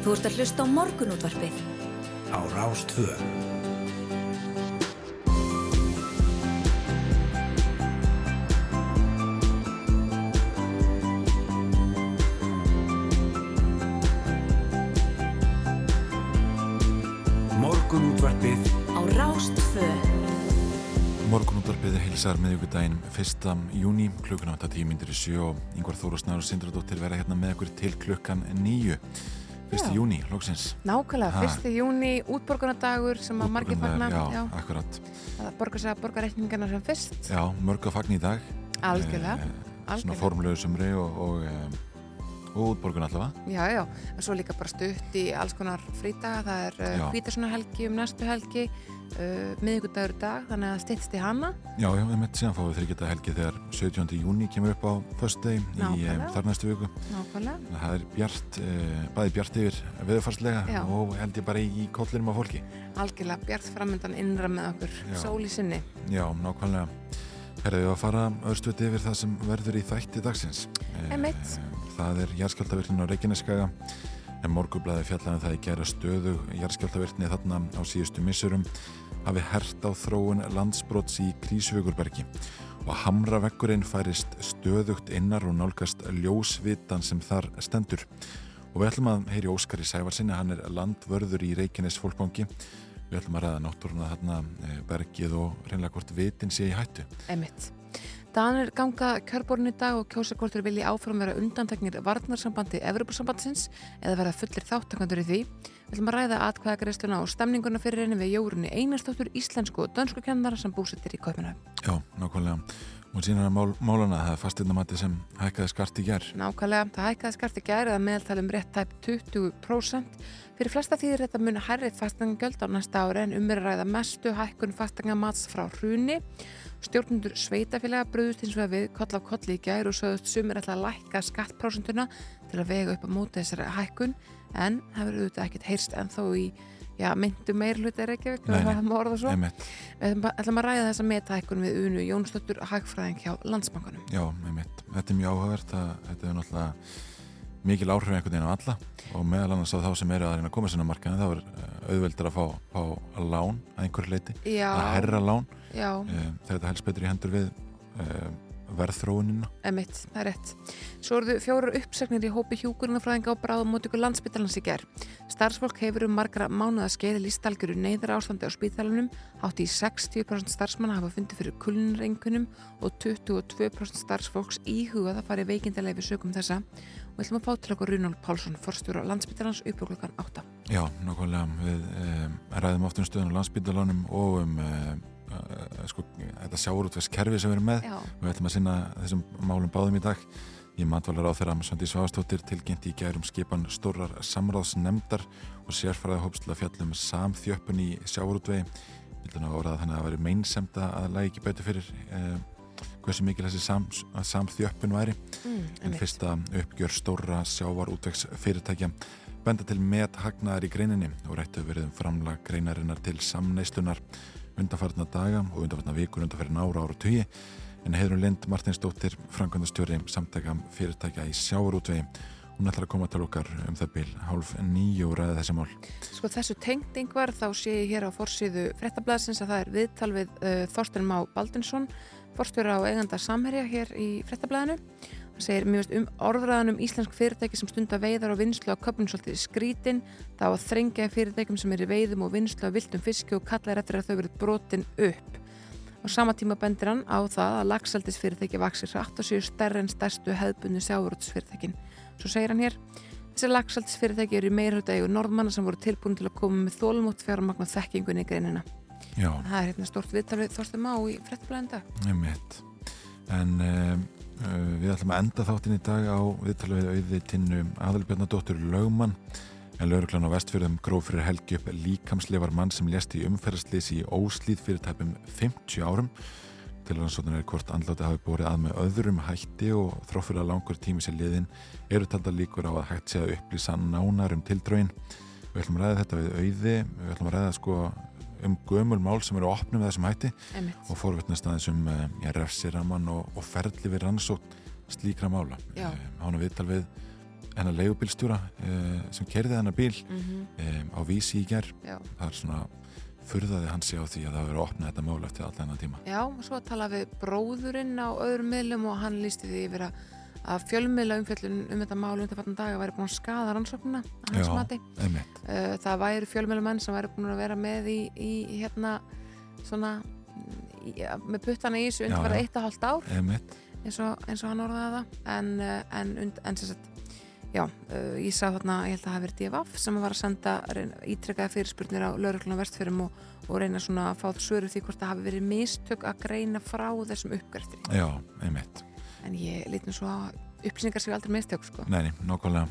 Þú ert að hlusta á morgunútvarpið. Á Rástvö. Morgunútvarpið Á Rástvö. Morgunúttarpiði heilsar miðugudaginn 1. júni klukkan 8.10 myndir í sjö og yngvar Þórusnar og Sindradóttir vera hérna með okkur til klukkan 9 1. Já. júni, lóksins Nákvæmlega, Ha. 1. júni, útborgunardagur sem að margir fagna já, já, akkurat að borga sér að borga reikningarna sem fyrst Já, mörg að fagna í dag Algjörlega, Eh, Svona algjörlega. formlegu sumri og, og, eh, og útborgun allavega Já, já, en svo líka bara stutt í alls konar frítaga, það er uh, hvítasunarhelgi um næstu helgi uh, miðvikudagur í dag, þannig að styttst í hana Já, já, við mitt síðan fáum við þryggjata helgi þegar 17. júni kemur upp á föstudegi í um, þar næstu viku Nákvæmlega, Það er bjart, eh, bæði bjart yfir veðurfarslega Já. og held ég bara í, í kollinum á fólki algjörlega bjart framöndan innra með okkur, Já. sól í sinni Já, nákvæmlega. Herðið við að fara örstuðt yfir það sem verður í þætti dagsins. Eh, Einmitt. Það er jarðskjáltavirknin á Reykjaneskaga en morgublaði fjallaði það í gera stöðu jarðskjáltavirkni þarna á síðustu missurum hafi hert á þróun landsbrots í Krísvögurbergi og hamravekkurinn færist stöðugt innar og nálgast ljósvitan sem þar stendur. Og við ætlum að heyri Óskari Sævarsinni, hann er landvörður í Reykjanes fólkbanki Við ætlum að ræða náttúruna þarna eh, bergið og reynlega hvort vitin sé í hættu. Emitt. Danir ganga kjörborun í dag og kjósa hvort þeir vilji áfram vera undanteknir varnarsambandi Evropasambandsins eða vera fullir þáttakandur í því. Við ætlum að ræða atkvæðagreisluna og stemninguna fyrir henni við Jórunni Einarstóttur íslensku og dönsku kennara sem búsettir í Kaupinu. Já, nákvæmlega. Og síðan að mál, málana það er fasteirnamati sem hækkaði skart í gerð. Nákvæmlega, það hækkaði skart í gæri að meðaltalum rétt tæp 20%. Fyrir flesta þýðir þetta muni hærrið fastangjöld á næsta ári en um er að ræða mestu hækkun fastangamats frá hruni. Stjórnundur sveitafélaga bröðust hins vegar við koll af kolli í gæri og sögðust sumir ætla að lækka skattprósentuna til að vega upp á móti þessari hækkun en það verður auðvitað ekkert heyrst ennþá í já, myndu meir hluti Reykjavík Nei, og nei. það má orða svo. Einmitt. Við ætlum að- ræða þessa metahækkun við Unu Jónsdóttur hagfræðing hjá Landsbankanum. Já, einmitt. Þetta er mjög áhugavert að þetta er náttúrulega mikil áhrif einhvern veginn á alla og meðal annars á þá sem eru að reyna að koma sinna markaðin þá er eh, auðveldur að fá, fá lán að einhverju leiti, Já, að herra lán þegar þetta helst betur í hendur við eh, verðþróunina. Emitt, það er rétt. Svo eru þau fjórar uppsagnir í hópi hjúkurunafræðinga og bráðum mótöku landsbytalans í ger. Starfsfólk hefur um margra mánuða skeið lístalgjöru neyðar ástandi á spítalunum, átti í 60% starfsmanna hafa fundið fyrir kulnrengunum og 22% starfsfólks íhugað að fara í veikindalegi sögum þessa og við ætlum að fá til okkur Runald Pálsson, forstjóra landsbytalans upp á klukkan 8. Já, nákvæmlega. Við um, ræðum oft um stöðun á landsbyndalánum og um um, uh, sko, þetta sjáurútvers kerfi sem við erum með Já, Við ætlum að sinna þessum málum báðum í dag. Ég matvalar á þeirra Svandi Svavastóttir tilkynnti í gærum skipan stórar samráðsnemndar og sérfræði hóps til að fjallum samþjöppun í sjáurútvegi. Vildan að orða þannig að það væri meinsemda að lagi ekki betur fyrir eh, hversu mikil þessi sam, samþjöppun væri. mm, En fyrsta uppgjör stóra sjávarútvegs fyrirtækja benda til met hagnaðar í greininni og rættu verið um framlag greinarinnar til samneislunar undanfarnar daga og undanfarnar vikur undanfarnar ára ára og tugi. En Heiðrun Lind Martinsdóttir framkvæmdastjóri samtaka fyrirtækja í sjávarútvegi hún ætlar að koma til okkar um það bil hálf nýju og ræða þessi mál. Sko þessu tengt yngvar þá sé ég hér á forsýðu frettablaðsins að það er viðtal við uh, Þorsten Má Baldinsson forstjóra á eiganda Samherja hér í frettablaðinu hann segir mjög veist um orðræðan um íslensk fyrirtæki sem stunda veiðar og vinslu á köpun svolítið skrítin. Þá að þrengja fyrirtækjum sem er í veiðum og vinslu á viltum fiski og kallar eftir að þau verið brotin upp. Á sama tíma bendir hann á það að lagsaldis fyrirtæki vaksir hratt og séu stærri en stærstu hefðbunni sjáurútsfyrirtækin svo segir hann hér Þessi lagsaldisfyrirtæki eru í meirhauta eigu norðmanna sem voru tilbúin til að koma með þólumótt fjármagn og þekkingunni í greinina. Já, Það er hérna stort viðtal við Þorstum Má í frettblæðenda. einmitt. En um, við ætlum að enda þáttin í dag á viðtalið við auði tinnu aðalbjörnadóttur Lögmann. En lauruglan á vestfjörðum gróf fyrir helgi upp líkamsleifar mann sem lést í umferðslýsi í óslíð fyrir tæpum 50 árum. Til rannsóknar er hvort andláti hafi borið að með öðrum hætti og þrófur að langur tími sér liðin eru talda líkur á að hægt sé að upplýsa nánar um tildrögin við ætlum að ræða þetta við auði. Við ætlum að ræða sko um gömul mál sem eru opnum með þessum hætti Einmitt. og fórvittnast aðeins um uh, ja, refsiraman og, og ferli við rannsókn slíkra mála. Já. hána viðtal við hennar leigubílstjóra uh, sem kerði hennar bíl mm um, á vísi í gerð það er svona furðaði hann sig á því að það verið að opna þetta mál eftir allan þennan tíma. Já, og svo talaði við bróðurinn á öðrum miðlum og hann lísti því yfir að, að fjölmiðla umfjöllun um þetta mál undir daga væri búin að skada rannsóknuna að hans Já. mati. einmitt, Uh, það væri fjölmiðlumenn sem væri búin að vera með í, í hérna svona í, með puttana í þessu já. eitt og hálft ár eins og, eins og hann orðaði það en, uh, en, und, en sem sagt já, uh, ég sá þarna, ég held að það hafi verið DFF sem var að senda ítrekaði fyrirspurnir á lauruglunum vestfyrum og, og reyna svona að fá svöru því hvort það hafi verið mistök að greina frá þessum uppgræftri já, einmitt, en ég lítum svo að upplýsingar séu aldrei mistök sko. neini, nákvæmlega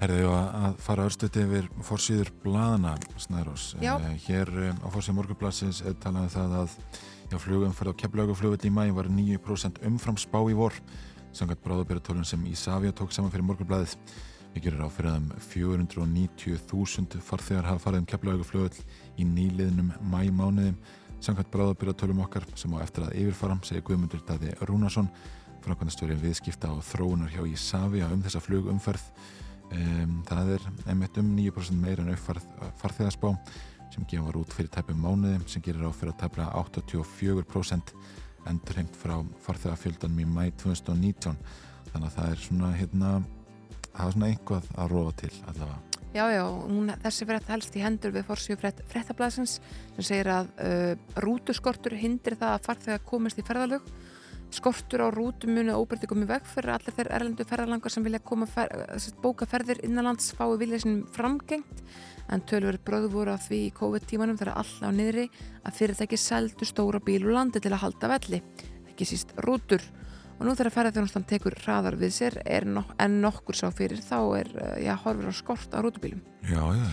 Herðu ég að fara örstuði yfir fórsýður blaðana Snærós. Eh, Hér um, á fórsýður morgunbladsins er talað um það að flugumferð á keflauguflugvöld í mæ var 9% umfram spá í vor samkvæmt bráðubyrjatólun sem Ísafja tók saman fyrir morgunbladið við gerum á fyrir um 490.000 farþegar hafa farið um keflauguflugvöld í nýliðnum mæmánuðum samkvæmt bráðubyrjatólum okkar sem á eftir að yfirfara segir Guðmundur Daði Rúnarsson framkvæmastjóri viðskipta og þróunar hjá Ísafja um þessa flugumferð Um, það er einmitt um 9% meira en uppfarð farþegarspá sem gefur út fyrir tæpum mánuði sem gerir á fyrir að tæpla 84% endurhengt frá farþegarfjöldanum í mæ 2019 þannig að það er svona hérna, það er svona einhvað að róa til allavega. Já, já, hún, þessi frétt helst í hendur við fórsíu frétt, fréttablasins sem segir að uh, rútuskortur hindri það að farþegar komist í ferðalög skortur á rútum muni óbyrti komið veg fyrir allir þeir erlendu ferðalangar sem vilja koma fer, sest, bóka ferðir innanlands fái vilja sinni framgengt. En tölverið bröð voru að því í COVID-tímanum þegar all á niðri að fyrirtæki seldu stóra bíl úr landi til að halda velli ekki síst rútur. Og nú þegar ferðarþjónustan tekur hraðar við sér nok en nokkur sá fyrir þá er, uh, já, horfir á skort á rútubílum. Já, já,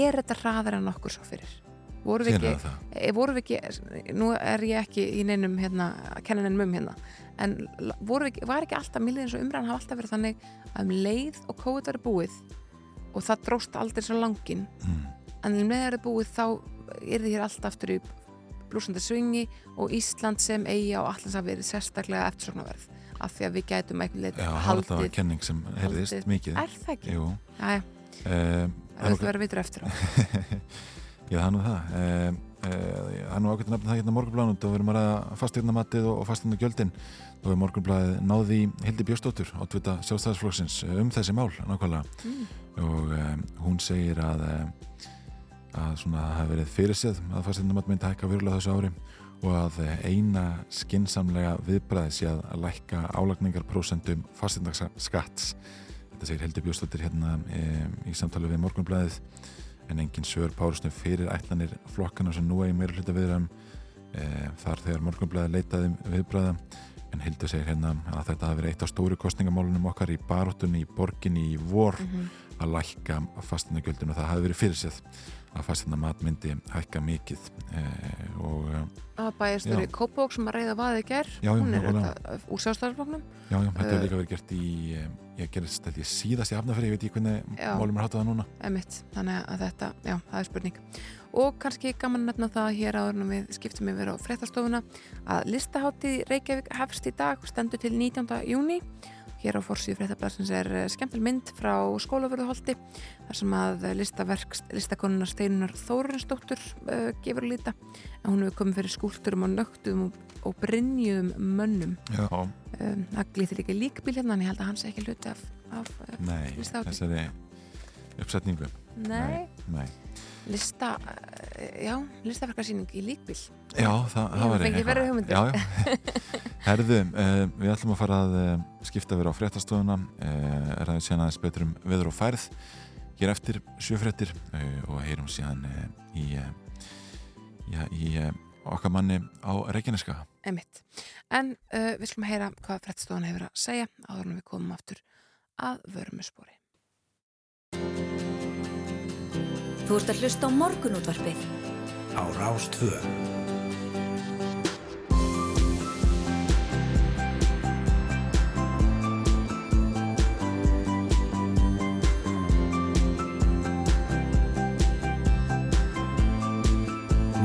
er þetta hraðar en nokkur sá fyrir voru við Sérlega ekki, það. e, voru við ekki nú er ég ekki í neinum hérna, að kenna neinum um hérna en við ekki, var ekki alltaf millið eins og umræðan hafa alltaf verið þannig að um leið og COVID verið búið og það dróst aldrei svo langin Mm. en um leið verið búið þá er þið hér alltaf aftur í blúsandi svingi og Ísland sem eigi á allans að verið sérstaklega eftirsóknarverð af því að við gætum eitthvað leið Já, það var að kenning sem heyrðist haldið- mikið. er það ekki? Jú. Um, það vil vera vitur eftir á Já, það er nú það. Um, uh, það er nú ákveðin nefnir það hérna morgunblæðin og við erum að ræða fastegnamatið og, fastegna og við morgunblæðið náði Hildi Björstóttur, átvita sjálfstæðisflokksins um þessi mál, nákvæmlega mm. og um, hún segir að að svona hefði verið fyrirséð að fastegnamat myndi hækka verulega þessu ári og að eh, eina skinsamlega viðbræði sé að lækka álagningarprósentum fastegnaskatts þetta segir Hildi Björstóttir hérna um, í samtali við morgunblæðið en engin svör párustum fyrir ætlanir flokkana sem nú er í meira hluta viðræðum e, þar þegar morgunblæði leitaði um viðbræða en Hildur segir hérna að þetta hafi verið eitt af stóru kostningamálunum okkar í baróttunni í borginni í vor Mhm. að lækka fastinagjöldinu og það hafi verið fyrirséð að fastinamat myndi hækka mikið e, og e, að bæjastur í. Kópavók sem að reyða vaði ger Já, já, hún er nákvæmlega. auðvitað úr sjálfstæðarfloknum já, já, þetta Eh. hefur líka verið gert í ég gerist þetta í síðast í hafnafyrir, ég veit ekki hvernig málum er háttað það núna emitt, þannig að þetta, já, það er spurning og kannski gaman að nefna það hér áður en við skiptum yfir á fréttastofuna að listaháttið Reykjavík hefst í dag stendur til 19. júni hér á fórsíðu fréttablasins er eh, skemmtileg mynd frá skólaförðuholti þar sem að listaverk listakonuna Steinunar Þórensdóttur uh, gefur að líta. En hún hefur komið fyrir skúlturum og nögtum og, brynjuðum mönnum. Um, það glýttir líka líkbíl hérna en ég held að hann sé ekki hluti af, af nei, þessari uppsetningu. Nei, nei. Lista uh, já, listaverkarsýning í líkbíl Já, það, Ég það var fengið verri hugmyndir. Já, já. Herðu, uh, við ætlum að fara að uh, skipta verið á fréttastofuna uh, ræðum síðan aðeins betur um veður og færð hér eftir sjöfréttir og heyrum síðan í, já, í okkar manni á Reykjaneska Einmitt. En við slum að heyra hvað frettstofan hefur að segja áður en við komum aftur að vörmuspori. Þú ert að hlusta á morgunútvarpið. Á Rástvö.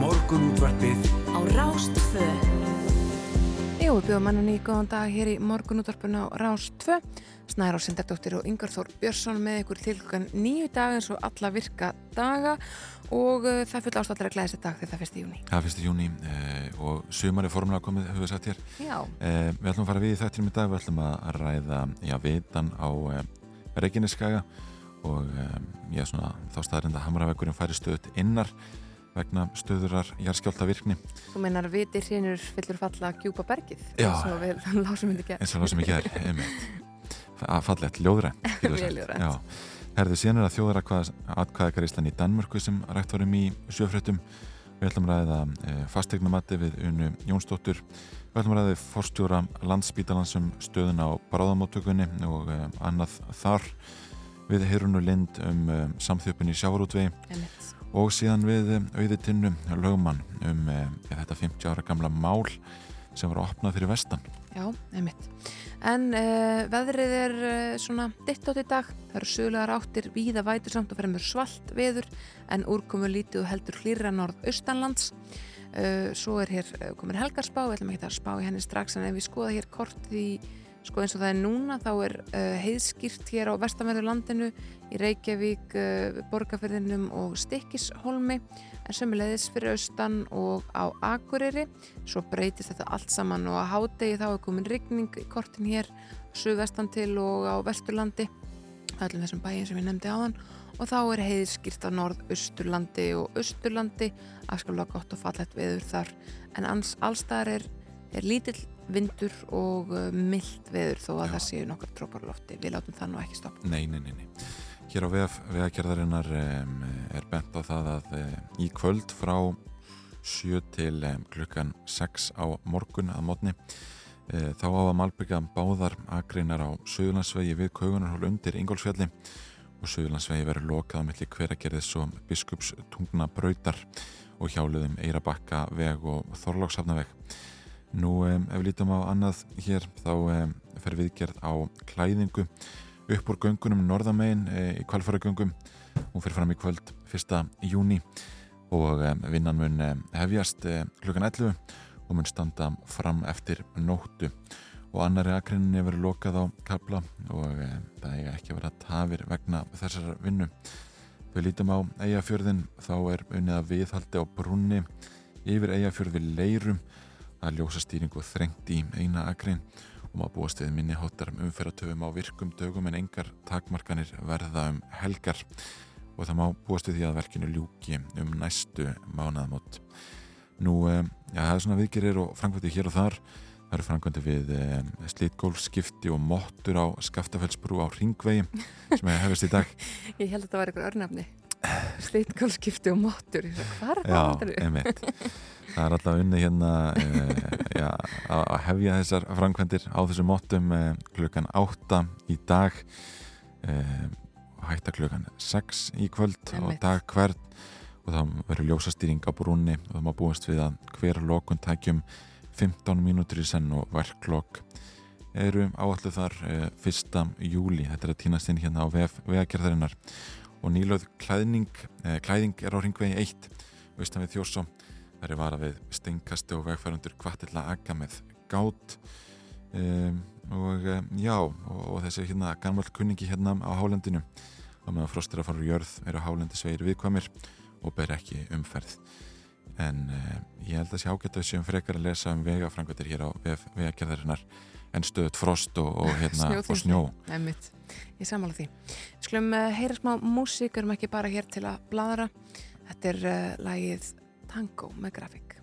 Morgunútvarpið. Á Rástvö Jú, við bjóðum mannan í góðan dag hér í morgunútvarpinu á Rás 2. Snæra og Sindardóttir og Yngar Þór Björnsson með ykkur til hlukan nýju dag eins og alla virka daga og uh, það fyrir ástættir að glæða þessi dag þegar það fyrst í júni. Það fyrst í júni eh, og sumar er formulega komið, höfum við sagt hér. Já. Eh, við ætlum að fara við í þettinum í dag, við ætlum að ræða já, vitan á eh, Reykjaneskaga og er svona þá staðarind að Hamravegurinn færi stöðut innar vegna stöðurar járskjálta virkni. Þú meinar viti hrinur fyllur falla að gjúpa bergið Já. eins og við lásum hindi gerð. eins og ger, einmitt. Að ljóðrænt. getur Vel sagt. ljóðrænt. Já. Herðu, síðan er það þjóðar atkvæðakarislan í Danmörku sem rætt varum í sjöfréttum. Við ætlum að ræða e, fastegnumatti við Unu Jónsdóttur. Við ætlum að ræða við forstjóra landsbítalans um stöðuna á bráðamóttökunni og e, annað þar. Við Heirunu Lind um e, samþjöpun í sjávarútvegi. Og síðan við auðitinnu lögmann um e, þetta 50 ára gamla mál sem var opnað fyrir vestan. Já, einmitt. En uh, veðrið er uh, svona ditt átt í dag. Það eru sögulegar áttir víða vætur samt og fremur svalt veður en úrkomu lítið og heldur hlýra norð-austanlands. Svo er hér komin helgarspá, við ætlum ekki að spá í henni strax en ef við skoða hér kort í sko eins og það er núna þá er uh, heiðskýrt hér á vestanverðu landinu í Reykjavík, uh, Borgarferðinum og Stikkishólmi en sömulegðis fyrir austan og á Akureyri. Svo breytist þetta allt saman og að hádegi þá er komin rigning í kortin hér suðvestan til og á vesturlandi öllum þessum bæin sem ég nefndi áðan. Og þá er heiðskýrt á norð-austurlandi og austurlandi. Afskaplega gott og fallett veður þar. En allstaðar er, er lítill vindur og uh, mild veður þó að Já. það séu nokkar trópar á lofti við látum það nú ekki stoppa Nei, nei, nei, nei. Hér á vef, vegagerðarinnar um, er bent á það að um, í kvöld frá 7 til um, klukkan 6 á morgun að mótni uh, þá á að malbygga báðar akreinar á Suðurlandsvegi við Kaugunarhól undir Ingólfsfjalli og Suðurlandsvegi verður lokað á milli hveragerðis og biskups tungna brautar og hjáluðum Eirabakka veg og Þorlákshafnaveg. Nú, um, ef við lítum á annað hér, þá um, fer viðgerð á klæðingu upp úr göngunum norðamegin e, í kvalfaragöngum. Hún fer fram í kvöld 1. júni og um, vinnan mun hefjast e, klukkan 11 og mun standa fram eftir nóttu og annari akrinninni verður lokað á kapla og um, það eiga ekki að vera tafir vegna þessar vinnu. Við lítum á eigafjörðin þá er unnið að viðhaldi á brunni yfir eigafjörð við leirum er ljósastýringu þrengt í eina akrin og maður búast við minni hóttar um umferðatöfum á virkum dögum en engar takmarkanir verða um helgar og það má búast við því að verkinu ljúki um næstu mánaðamót. Nú, um, já, það er svona viðgerir og framkvæmdi hér og þar. Það eru framkvæmdi við um, slítgólfskipti og mottur á Skaftafellsbrú á Ringvegi sem hefur hefist í dag. Ég held að þetta var einhver örnafni Slítkálskipti og sagði, Hvað er Já, það? einmitt. Það er alltaf unni hérna uh, já, að hefja þessar framkvæmdir á þessum móttum uh, klukkan 8 í dag og hætta klukkan 6 í kvöld og dag hvern og það verður ljósastýring á brúnni og það má búast við að hver lokun tækjum 15 mínútur í senn og verklok eru áallu þar uh, 1. júli þetta er að týnast inn hérna á vegagerðarinnar og nýlöð klæðning, uh, klæðing er á ringvegi 1 austan við Þjórsá. Það er vara við steinkasti og vegfærundur kvartilla aga með gát. Um, og um, já og, og þessi hérna gammal kunningi hérna á hálendinu. Og meðan frostir að fara úr jörð eru hálendi sveir viðkvæmir og ber ekki umferð. En um, ég held að sé ágætt að séum frekar að lesa um vegafrangvættir hér á vegagerðarinnar en stöðut frost og, og, hérna, og snjó Einmitt. Ég samála því. Skulum uh, heyra smá músík, erum ekki bara hér til að bladra. Þetta er uh, lagið Tango með grafík.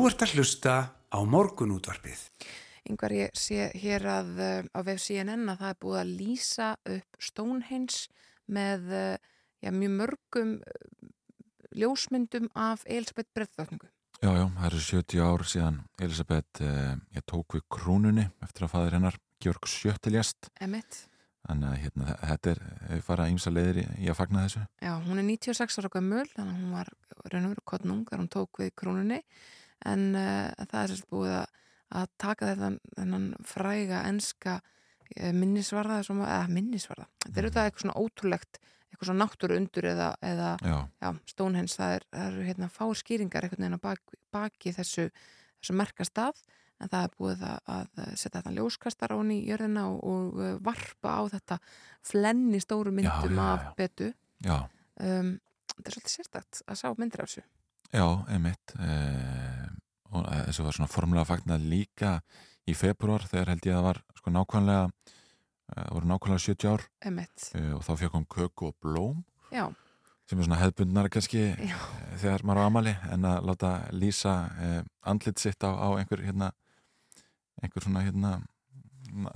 Þú ert að hlusta á morgunútvarpið. Yngvar ég sé hér að uh, á vef CNN að það er búið að lýsa upp Stonehenge með uh, já, mjög mörgum uh, ljósmyndum af Elisabeth Breðþáttningu. Já, já, það eru 70 ár síðan Elisabeth eh, ég tók við krúnunni eftir að faður hennar Georg Sjöttiljast. Emmett. Þannig að hérna, þetta er, við fara ímsa leiðir í, í að fagna þessu. Já, hún er 96 ára gömul, þannig að hún var raun og veru kottnung þegar hún tók við krúnunni en uh, það er sérst búið að, að taka þetta þennan fræga enska uh, minnisvarða eða minnisvarða, þetta er auðvitað eitthvað svona ótrúlegt, eitthvað svona náttúru undur eða, eða Já, já, Stonehenge, það er, það eru hérna fáir skýringar einhvern veginn á bak, baki þessu, þessu merkastað en það er búið að, að setja þetta ljóskastar án í jörðina og, og uh, varpa á þetta flenni stóru myndum já, af betu. Um, þetta er svolítið sérstakt að sá myndir af þessu. Já, einmitt. Eh, og eh, þessu var svona formulega fagnað líka í februar þegar held ég að það var sko nákvæmlega, eh, voru nákvæmlega 70 ár. Eh, og þá fekk hún köku og blóm já, sem er svona hefðbundnar kannski Já. þegar maður á amali en að láta lýsa eh, andlit sitt á, á einhver hérna einhver svona hérna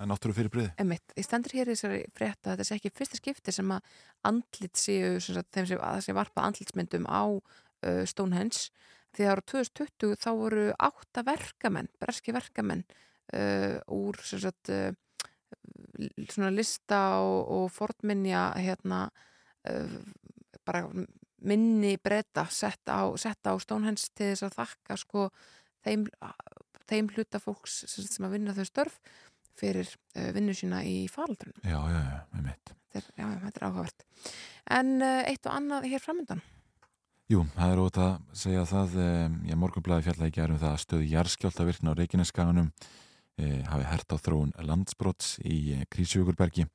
náttúru fyrir briði. Emmett ég stendur hér í þessari frétta að þetta sé ekki fyrsta skipti sem að andlit séu sem sagt, þeim sem, að það sé varpa andlitsmyndum á uh, Stonehenge því ára 2020 þá voru átta verkamenn, breski verkamenn uh, úr sagt, uh, svona lista og, og fornminja hérna uh, bara minni breyta sett á, sett á Stonehenge til þess að þakka sko þeim, þeim hluta fólks sem, sem að vinna þau störf fyrir vinnu sína í faraldrunum. Já, já, já, einmitt. Þetta er, er áhugavert. En eitt og annað hér framöndan. Jú, það er ótaf að segja það ég morgunblæði fjallaði gærum það að stöðu jarðskjálta virkna á Reykjaneskaganum e, hafi hert á þróun landsbrots í e, Krísjögurbergi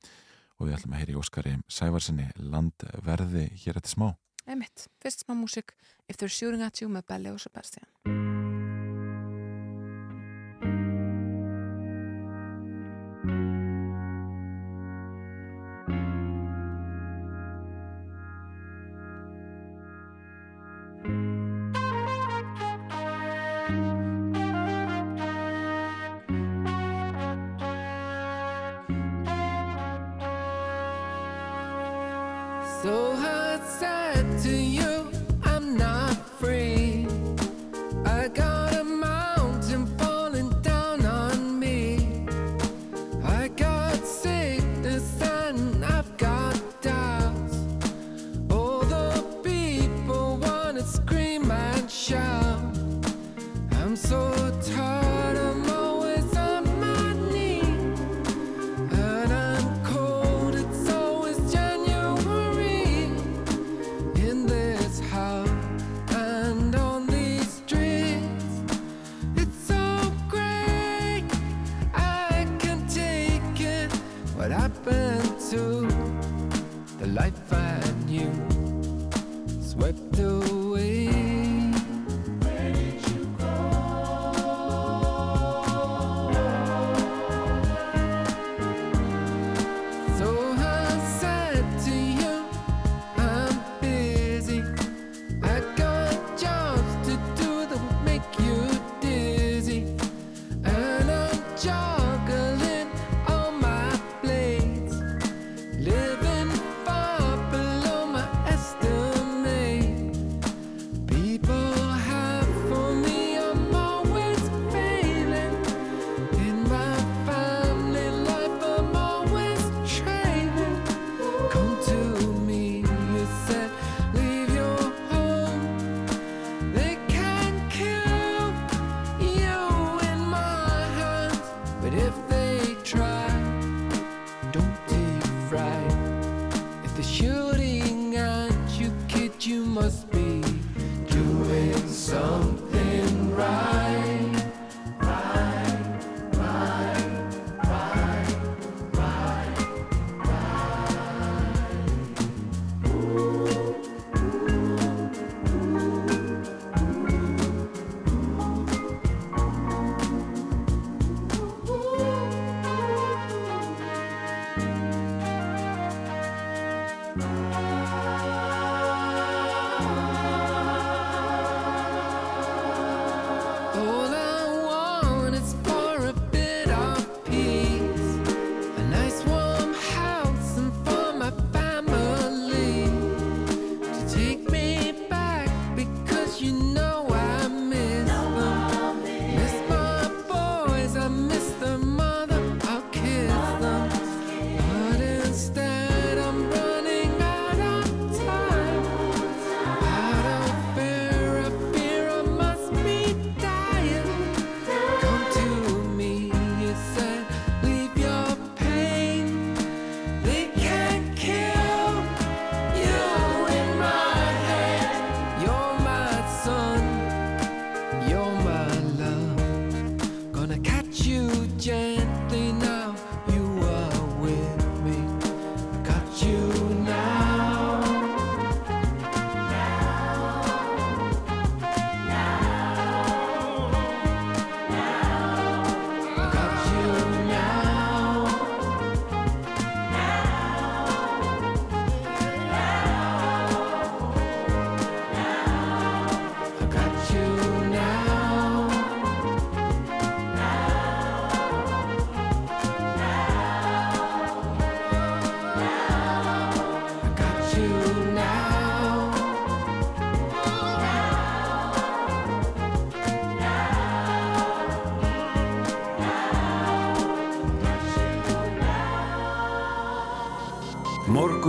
og við ætlum að heyri Óskari Sævarsinni landverði hér eftir smá. Einmitt, fyrst smá músik If They're Shooting At You með Belli og Sebastian.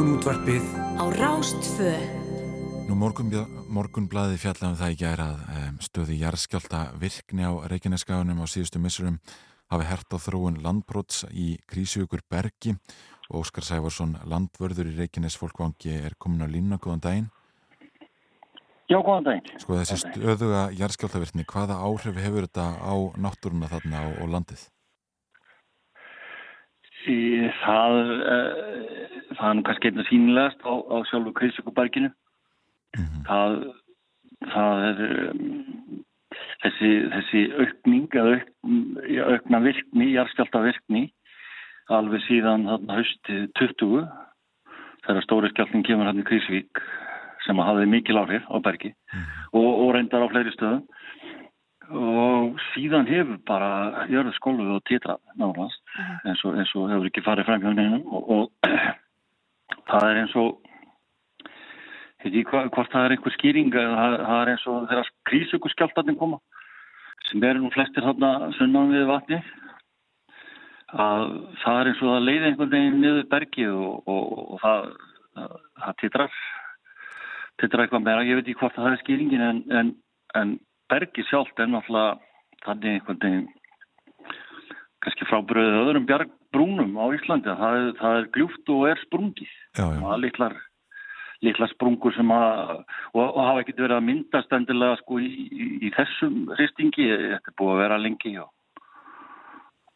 Morgunútvarpið á Rástfö. Nú morgun, morgunblaði fjallaðum það í gæra að um, stöði jarðskjálta virkni á Reykjaneskaunum á síðustu missurum hafi hert á þróun landbróts í Krísugur Bergi og Óskar Sæfarsson, landvörður í Reykjanes fólkvangi er komin á línna, góðan daginn. Já, góðan daginn. Sko þessi stöðuga jarðskjáltavirkni, hvaða áhrif hefur þetta á náttúruna þarna og, og landið? Það, uh, það er nú kannski einnig sínilegast á, á sjálfu Krísuguberginu. Mm -hmm. það, það er þessi, þessi aukning auk, aukna virkni, jarðskjálta virkni alveg síðan þarna haustið 20 þegar stóri skjálfning kemur hann í Krísvík sem hafði mikil áhrif á bergi mm. og, og reyndar á fleiri stöðum og síðan hefur bara jörðu skóluð og títra náðast eins, eins og hefur ekki farið fram hjá nefnum og, og það er eins og heit ég hvort það er einhver skýring það, það er eins og þeirra krísökuskjáltarnir koma sem eru nú flestir þarna sunnan við vatni að það er eins og að leiða einhvern veginn niður bergið og, og, og það, það, það titrar titrar eitthvað meira, ég veit ekki hvort það er skýringin en, en, en bergið sjálft er náttúrulega þannig einhvern veginn kannski frábröðið öðrum bjargbrúnum á Íslandi það er, það er gljúft og er sprungið. Það er litlar litla sprungur sem að og, og hafa ekkert verið að myndast endilega sko í, í, í þessum hristingi þetta er búið að vera lengi og,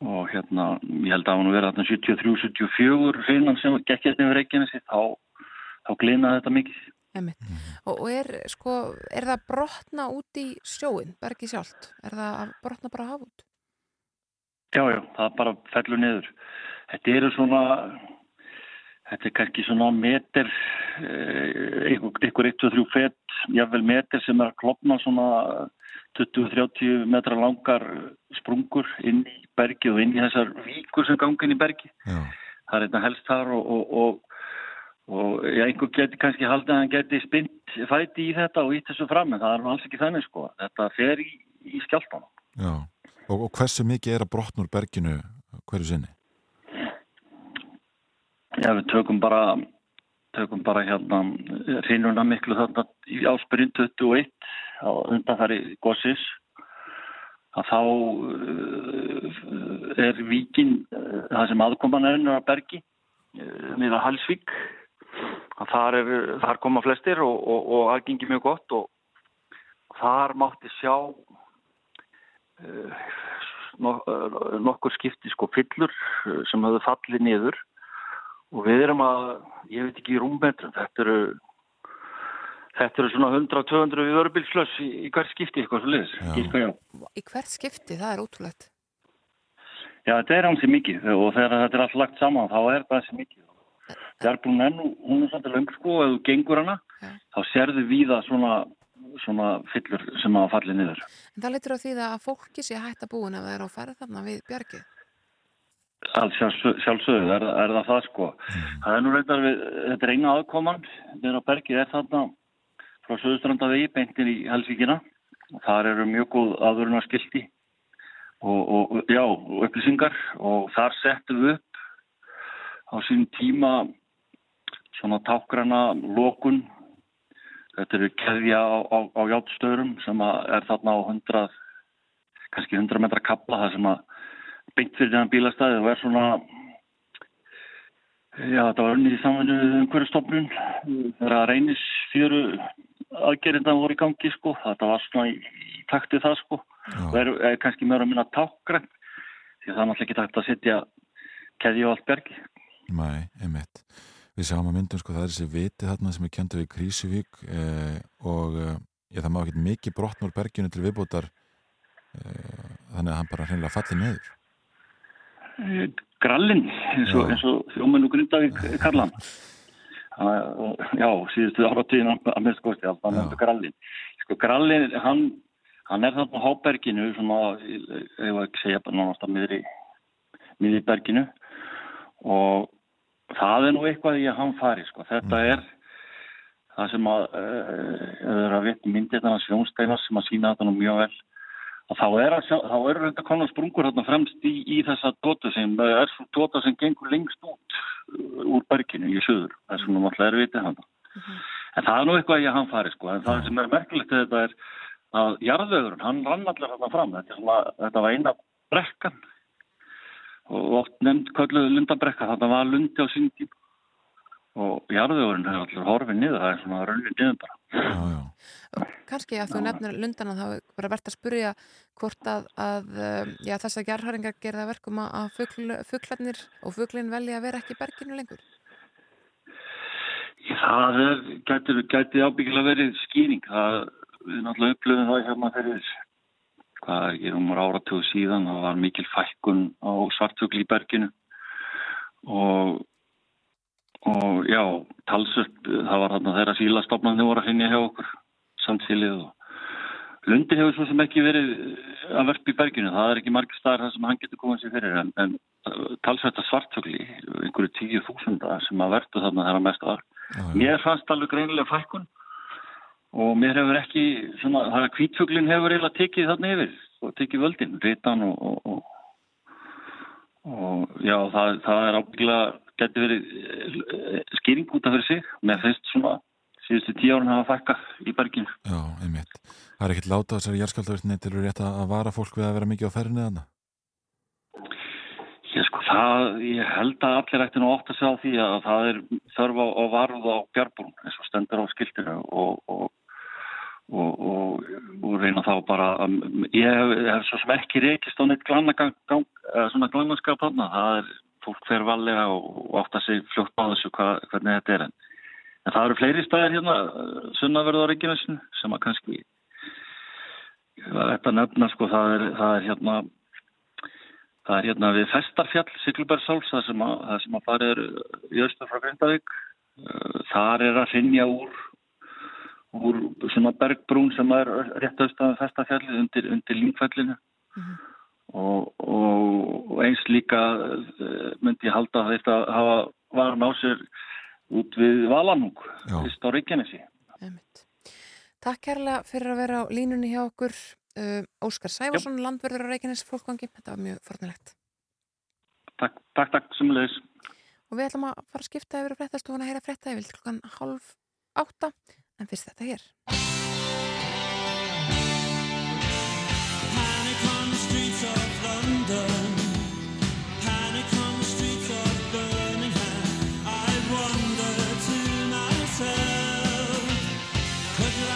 og hérna ég held að hann verið að 73-74 hreinan sem gekk hérna yfir Reykjanesi þá, þá glinaði þetta mikið. Mm. og, og er sko er það brotna út í sjóin bergi sjálft, er það brotna bara haf út? Já, já, það bara fellur niður þetta eru svona Þetta er kannski svona meter, ykkur 1-3 fett, jáfnveil meter sem er að klopna svona 20-30 metra langar sprungur inn í bergi og inn í þessar víkur sem gangi inn í bergi. Já. Það er þetta helst þar og, og, og, og já, einhver geti kannski haldið að hann geti spint fæti í þetta og ítt þessu fram en það er alls ekki þannig sko. Þetta fer í, í skjálftanum. Já, og hversu mikið er að brotnur berginu hverju sinni? Já, við tökum bara, tökum bara hérna hreinuna miklu þarna í áspyrjun 21 á undanfæri Gossis að þá uh, er víkin uh, það sem aðkoman er ennur að bergi uh, niður að Halsvík að þar, er, þar koma flestir og, og, og aðgengi mjög gott og þar mátti sjá nokkur skipti sko fyllur sem höfðu fallið niður. Og við erum að, ég veit ekki í rúmmetrum, þetta eru þetta eru svona 100-200 vörubilslöss í, í hvert skipti eitthvað svo leiðis Í hvert skipti, það er ótrúlegt. Já, þetta er hansi mikið og þegar þetta er allt lagt saman þá er það hansi mikið. Jarbún enn, hún er svolítið löng sko ef þú gengur hana, Já. þá sérðu við það svona, svona fyllur sem að falli niður En það litur á því að fólki sé hægt að búin að vera á ferð þarna við bjargið Allt sjálfsögðu er, er það það sko. Mm. Það er nú reyndar við, þetta er eina aðkoman, þegar á bergið er þarna frá Suðustrandavegi, beintin í Helsvíkina. Þar eru mjög góð aðvöruna skildi og, og, já, upplýsingar og þar settum við upp á sín tíma svona tákrana lokun. Þetta eru keðja á, á, á játtstöðurum sem er þarna á 100, kannski 100 metra kapla það sem að beint fyrir þennan bílastæði og er svona já þetta var unnið í samfunnu umhverju stofnun þegar að reynis fjöru aðgerðindan voru í gangi sko þetta var svona í, í takti það sko. Já. og er, er kannski meira að minna tákgræn því það er náttúrulega ekki takt að setja keði og allt bergi Nei, einmitt Við sjáum að myndum sko það er þessi viti þarna sem er kjönda við Krísuvík eh, og eh, það má ekki mikið brotnur berginu til viðbútar eh, þannig að hann bara hreinlega falli neður grallin eins og, og þjóminn og Grindavík Karlan já, síðustu áratíðin að mest kosti alltaf nefndu grallin sko grallin, hann hann er þarna á Háberginu svona, ég var ekki segja bara náttúrulega miðri miðri berginu og það er nú eitthvað í að hann fari sko, þetta mm. er það sem að, uh, að veit myndir þannig að sjónsteinar sem að sína þetta nú mjög vel að þá er að sjá, þá eru þetta konar sprungur hérna fremst í, í þessa dóta sem er svo dóta sem gengur lengst út uh, úr berginu í söður, það er svona náttúrulega er vitið hann. En það er nú eitthvað að ég hann fari sko, en það sem er merkilegt þetta er að jarðvegurinn, hann rann allir hérna fram, þetta, er svona, þetta var eina brekkan og oft nefnd kölluðu lundabrekka, þetta var lundi á sín tíma og jarðvegurinn er allir horfið niður, það er svona raunin niður bara. Já, já. Kannski að þú nefnir lundana þá er bara verðt að spurja hvort að, að um, já, þess að gerðhæringar gera það verkum að- að fugl, fuglarnir og fuglin velja að vera ekki í berginu lengur. Það er, gæti, gæti ábyggilega verið skýring. Það, við náttúrulega upplöfum það hérna fyrir, hvað er ekki, um áratug síðan, það var mikil fækkun á svartugli í berginu. Og, og já, talsvöld, það var þarna þeirra sílastofnarnir voru að finja hjá okkur, samtílið og Lundi hefur svo sem ekki verið að verpa í berginu, það er ekki margir staðar þar sem hann getur komið sér fyrir en, en talsvægt að svartugli, einhverju tíu þúsunda sem að verpa þarna þeirra mest var. Mér fannst alveg greinilega fækkun og mér hefur ekki, svona, það er kvítfuglin hefur eiginlega tekið þarna yfir og tekið völdin, ritan og, og, og, og já, það, það er ábyggilega, getur verið eh, skýring út af fyrir sig. Mér finnst svona, síðustu tíu árun hafa fækkað í berginu. Já, einmitt. Það er ekkert láta þessari jarðskjáltavirtinni til að að vara fólk við að vera mikið á ferðinni þarna. Ég sko, það, ég held að allir ætti nú átt að segja á því að það er þörf á, á varð á bjarbúrun eins og stendur á skiltinu og, og, og, og, reyna þá bara að, ég hef svo sem ekki reykist á neitt glannagang, eða svona glannanskap þarna, það er fólk fer valega og, og átt að segja fljótt á þessu hva, hvernig þetta er en, en það eru fleiri staðir hérna sunnaverð á Reykjanesinu sem að kannski þetta nefna sko það er, það er hérna Það er hérna við Festarfjall, Siglbergsháls, það sem að, það er í austur frá Grindavík. Þar er að finja úr, úr svona bergbrún sem er rétt austan við Festarfjalli undir, undir Lyngfellinu. og, og, og eins líka uh, myndi ég halda að þetta hafa varan á sér út við Valanúk, fyrst á Reykjanesi. Takk kærlega fyrir að vera á línunni hjá okkur. Uh, Óskar Sæfarsson, landverður á Reykjanes fólkvangi. Þetta var mjög fornilegt. Takk, takk, takk, sumulegis. Og við ætlum að fara að skipta yfir að fréttastofuna að heyra frétta yfir til klukkan hálf átta. En fyrst þetta hér. Panic on the streets of London. Panic on the streets of Birmingham. I wonder to myself, could life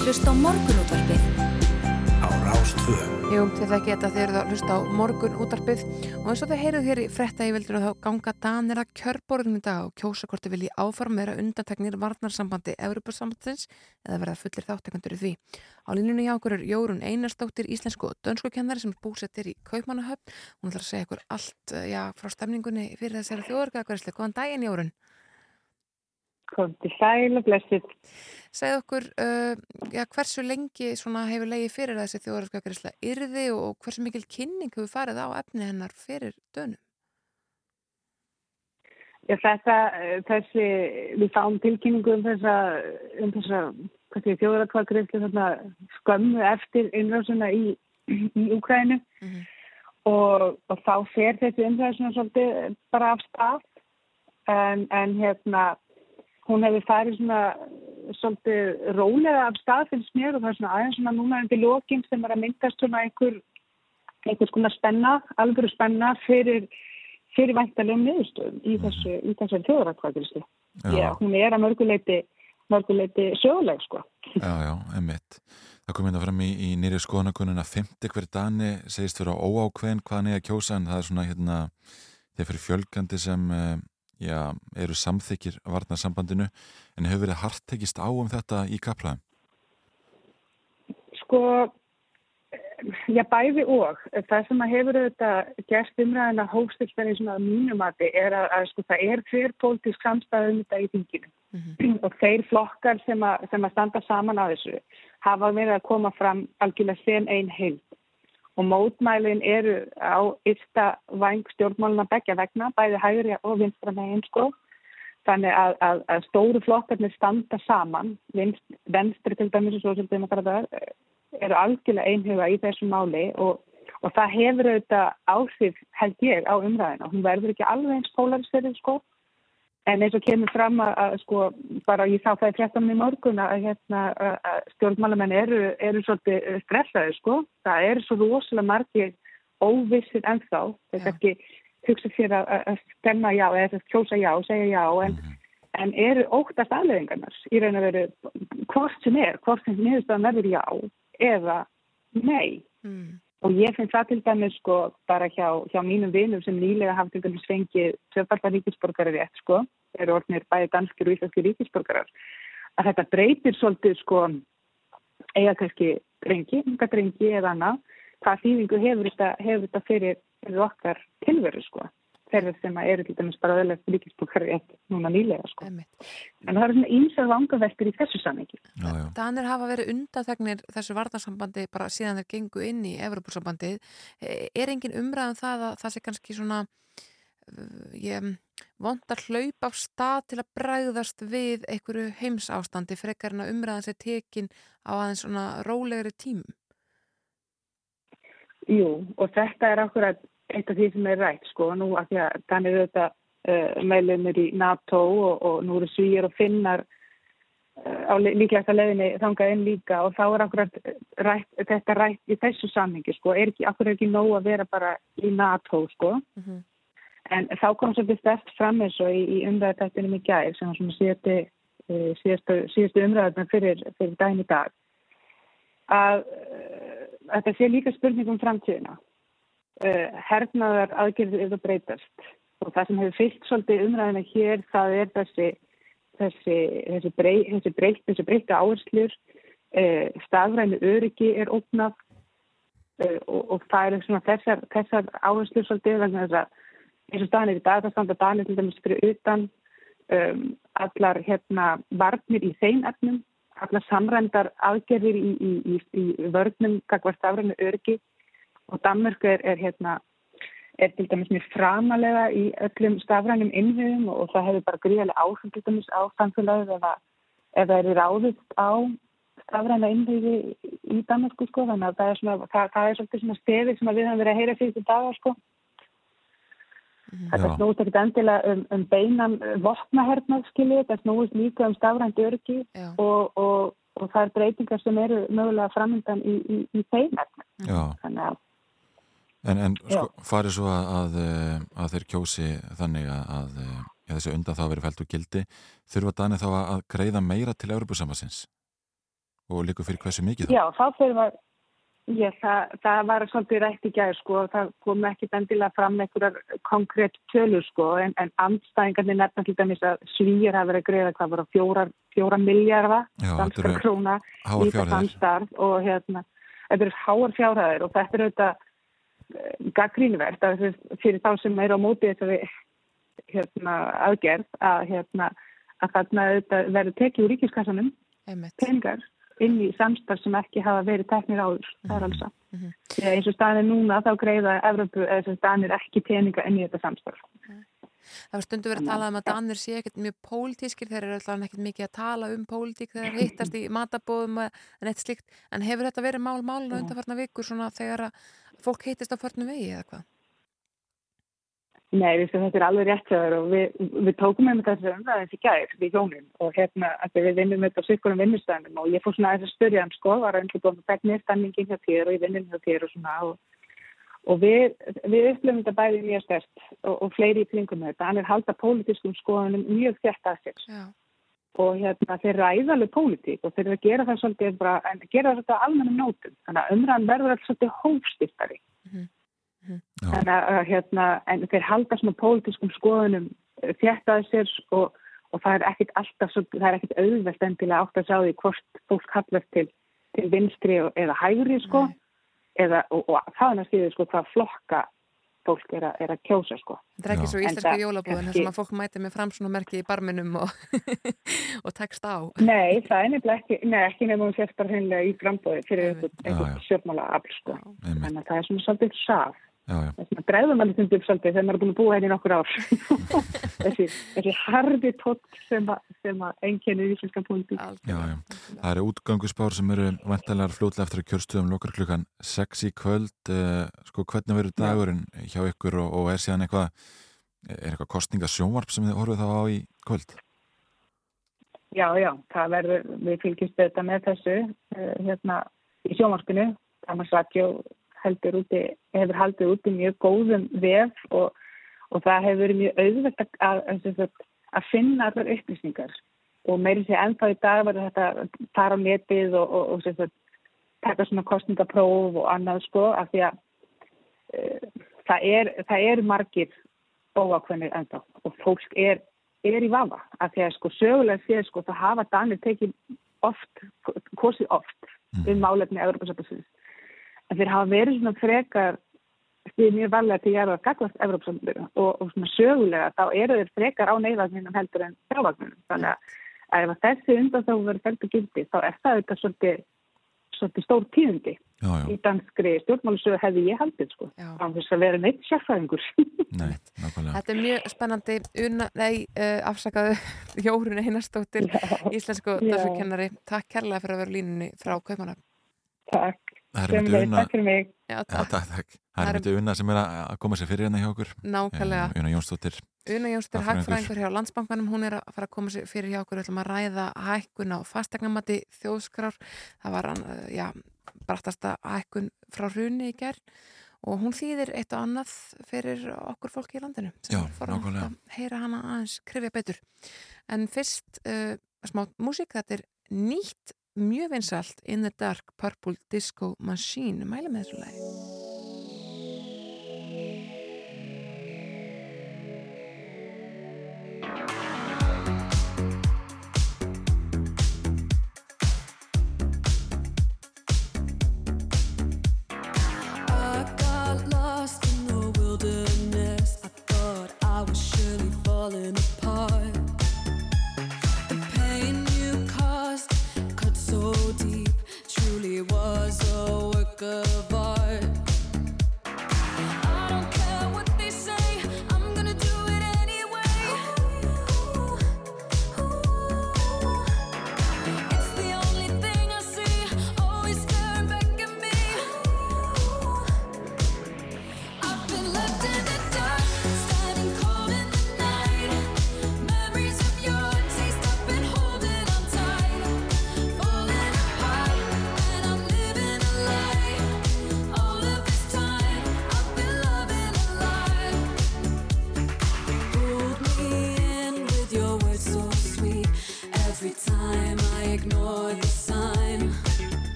að hlusta á morgunútvarpið Á Rástvö Jú, þið þekki þetta þeir eru að hlusta á morgun útarpið og eins og þið heyrið hér í fretta í vildur þá ganga danir að kjörborðum í dag og kjósa hvort þið vilji áfram meira undanteknir varnarsambandi Evropasambandsins eða verða fullir þáttekandur í því. Á línunni hjá okkur er Jórun Einarsdóttir íslensku og dönsku kennari sem er búsettir í Kaupmannahöfn. Hún ætlar að segja ykkur allt eh, já, frá stemningunni fyrir þessari þjóðarkakværslu. Góðan daginn Jórun. Til sæl og blessið. Segð okkur uh, já, hversu lengi hefur legið fyrir þessi þjóðarskakrisla yrði og hversu mikil kynning hefur farið á efni hennar fyrir dönum? Já, þetta, eh, þessi, við fáum tilkynningu um þessa, um þessa, þjóðarakvagreiflu þarna skömmu eftir innrásuna í, í Úkrænu Mhm. og, og þá fer þessi innrásuna svolítið bara af stað en, en hérna, hún hefur farið svona svolítið rólega af stað finnst mér og það er svona aðeins svona núna undir lokin sem er að myndast svona einhver einhvers konar spenna, alvöru spenna fyrir, fyrir væntalegum niðurstöðum í þessu, í þessu þjóðrakvæðurislu. Já, hún er að mörguleiti, mörguleiti söguleg, sko. Já, já, emmitt. Það kom hérna fram í, í nýri skoðanakununa 50 hver dani segist vera óákveðin hvað hann er að kjósa en það er svona hérna þeir fyrir fjölgandi sem eh, já, eru samþykir varnarsambandinu en hefur verið hart tekist á um þetta í kaplaðum. Sko, já, bæði og. Það sem að hefur auðvitað gerst umræðina hófstilsverði svona að mínumati er að, að sko, það er hver pólitísk samstæð um þetta í þinginu og þeir flokkar sem að, sem að standa saman að þessu hafa verið að koma fram algjörlega sem einn heild og mótmælin eru á yfta væng stjórnmáluna begja vegna, bæði hægri og vinstra megin sko. Þannig að, að, að stóru flokkarnir standa saman, vinst, venstri til dæmis og sosialdemokratar eru algjörlega einhuga í þessu máli og, og það hefur auðvitað áhrif held ég á umræðina. Hún verður ekki alveg eins polarisverið sko, en eins og kemur fram að, að sko bara ég sá það í fréttanum í morgun að, hérna, að, að stjórnmálamenn eru, eru svolítið stressaði sko. Það eru svo rosalega margir óvissir ennþá. Það er ekki hugsa sér að, að- stemma já eða kjósa já segja já en, en eru óttast aðleðingarnar í raun að veru hvort sem er, hvort sem niðurstaðan verður já eða nei. Mm. Og ég finn það til dæmis sko bara hjá, hjá mínum vinum sem nýlega hafa til dæmis fengið tvöfaldar ríkisborgarar rétt sko, eru orðnir bæði danskir og íslenskir ríkisborgarar, að þetta breytir svolítið sko eiga kannski drengi, unga drengi eða annað, hvað þýðingu hefur þetta, hefur þetta fyrir, fyrir okkar tilveru sko, þeirra sem að eru til dæmis bara öðlega ríkisborgarar rétt núna nýlega sko. En það eru svona ímsar vangaveltur í þessu samhengi. Danir hafa verið undanþegnir þessu varnarsambandi bara síðan þeir gengu inn í Evropasambandið. Eh, Er engin umræðan það að það sé kannski svona uh, ég vond að hlaupa af stað til að bræðast við einhverju heims ástandi frekar en að umræðan sé tekin á aðeins svona rólegri tímum? Jú, og þetta er akkurat eitt af því sem er rætt, sko, nú að því að þannig er þetta uh, meðlumir í NATO og, og nú eru svíjar og finnar uh, á líklegasta leiðinni þangað inn líka og þá er akkurat rætt, þetta rætt í þessu samhengi, sko, er ekki, akkurat ekki nóg að vera bara í NATO, sko, Mm en þá kom svolítið stert fram eins og í, í umræðatættinum í gær sem svona síðasti, uh, síðastu, síðastu umræðatættin fyrir, fyrir daginn í dag að uh, þetta sé líka spurning um framtíðina uh, hernaðar aðgerðir eru að breytast. Og það sem hefur fyllt svolítið umræðina hér það er þessi þessi, þessi, brey, þessi, breyt, þessi breyta áherslur. Uh, stafrænu öryggi er ógnað. Uh, og, og það er svona þessar, þessar áherslur svolítið vegna þess að eins og staðan er í dag það standa Danir til dæmis fyrir utan um, allar hérna varnir í þeim efnum allar samrændar aðgerðir í, í, í, í vörnum kakvar stafrænu öryggi og Danmörk er, er hérna er til dæmis mjög framalega í öllum stafrænum innviðum og, og það hefur bara gríðarlega áhrif til dæmis á samfélagið ef, að- ef það eru ráðist á stafræna innviði í Danmarku sko þannig að það er svona, það, það er svolítið svona stefið sem við höfum verið að heyra fyrir þetta dagar sko. Þetta snúist ekkert endilega um, um beinan vopnahernað skiljið, þetta snúist líka um stafrænt Já. og, og, og það er breytingar sem eru mögulega framöndan í, í, í þeim. Þannig að En, en sko, farið svo að, að, eh, að þeir kjósi þannig að, að eh, ja, þessi undan þá verið fælt úr gildi, þurfa Dani þá að, greiða meira til Európusambassins og líka fyrir hversu mikið þá? Já, þá fyrir við, Ég, það, það var svolítið rætt í gæð sko, það kom ekki endilega fram einhverjar konkrétt tölur sko, en, en andstæðingarnir nefna til dæmis að svíjar hafa verið að greiða hvað var á fjóra, fjóra miljarda Já, þetta danskar eru króna í það samstarf og hérna, þetta eru háar fjárhæðir og þetta er auðvitað gaggrínvert að fyrir þá sem eru á móti þessari hérna, aðgerð að, hérna, að þarna verður tekið úr ríkiskassanum peningar inn í samstarf sem ekki hafa verið teknir áður, það er alveg satt. Mhm. Þegar eins og staðin er núna þá greiða Evropu eða staðin er ekki peninga inn í þetta samstarf. Það var stundu verið að tala um að Danir sé ekkert mjög pólitískir, þeir eru alltaf ekkert mikið að tala um pólitík þegar þeir hittast í matabóðum en eitt slíkt, en hefur þetta verið mál málun og undanfarnar vikur svona þegar að fólk hittist á förnum vegi eða hvað? Nei, þetta er alveg rétt þér og við, við tókum með þessi umræðins í gær við hjónin og hérna að við vinnum þetta á sykkurum vinnustæðinum og ég fór svona að spyrja hann sko, var að einhvern veginn hvernig stanningin hjá þér og ég vinnum hjá þér og svona og, og við, við upplifum þetta bæði mjög stert og, og fleiri í kringum þetta, hann er halda pólitískum skoðunum mjög þett að sér. Já, og hérna þeir ræða alveg pólitík og þeir eru að gera það svolítið bara, en gera það svolítið almennum nótum. Þannig að umræðan verður alltaf svolítið hófstiftari Já. þannig að hérna, en þeir halda svona pólitískum skoðunum þjættaði sér og, og það er ekkit alltaf, svo, það er ekkit auðvelt endilega átt að sjá því hvort fólk kallast til, til vinstri eða hægri sko, eða, og, og það er náttúrulega sko hvað flokka fólk er að, er að kjósa sko. þetta er ekki svo En íslensku það- jólabúðin þar sem að fólk mæti með fram svona merki í barminum og, og tekst á. Nei, það er nefnilega ekki, nei, ekki nefnum hún sérst bara hreinlega í frambóði fyrir einhvern, stjórnmála afl sko. Þannig að það er svona svolítið saf. Þess að bregðum alveg stundum svolítið þegar maður er búin að búa hérna í nokkur ár þessi, þessi harði tótt sem, sem að enginni í Já, já. Það eru útgangusbár sem eru vantanlegar fljótlega eftir að kjörstöðum lokar klukkan 6 í kvöld. Uh, sko, hvernig verður dagurinn hjá ykkur og, og er síðan eitthvað, er eitthvað kostningasjónvarp sem þið horfið þá á í kvöld? Já, já, það verður, við fylgjumst þetta með þessu uh, hérna í sjónvarpinu Thomas Radio heldur úti, hefur haldið úti mjög góðum vef og, og það hefur verið mjög auðvelt að, að, að, finna allar upplýsingar. Og meiri sér ennþá í dag verður þetta fara á netið og, og, og sagt, taka svona kostningapróf og annað sko af því að uh, það, er, það er margir óákveðnir ennþá og fólk er, er í vafa af því að sko sögulega séð sko það hafa Danir tekið oft, kosið oft um málefni Európa-Sambandsins en þeir hafa verið svona frekar stíð mjög varlega til að gera gagvast Európa-Sambandsins og, og svona sögulega þá eru þeir frekar á neyðvagninum heldur en þjávagninum þannig að ef að þessi undan þá verður feltur gildi þá er það þetta svolítið, svolítið stór tíðundi Já, já, í danskri stjórnmálusögu hefði ég haldið sko Já. á þess að vera neitt sérfæðingur nei, nákvæmlega. Þetta er mjög spennandi, una, nei, uh, afsakaðu Jórun Einarsdóttir, íslensku Já. dansukennari. Takk kærlega fyrir að vera línunni frá Kaupmanna. Takk, Það er myndi Sömuleiðis, unna, myndi unna sem er að koma sér fyrir hérna hjá okkur. Nákvæmlega. Eh, Una Jónsdóttir. Una Jónsdóttir, Hagfræðingur. hjá Landsbankanum, hún er að fara að koma sér fyrir hjá okkur, við ætlum að ræða hækkun á fastegnamati þjóðskrár, það var hann, uh, já, brattasta hækkun frá hruni í gerð og hún þýðir eitt og annað fyrir okkur fólki í landinu Já, fór að nákvæmlega. heyra hana aðeins krifja betur. En fyrst uh, smá músík, þetta er nýtt mjög vinsalt In the Dark Purple Disco Machine, mæli með þessu lagi. Lost in the wilderness. I thought I was surely falling apart. Was a work of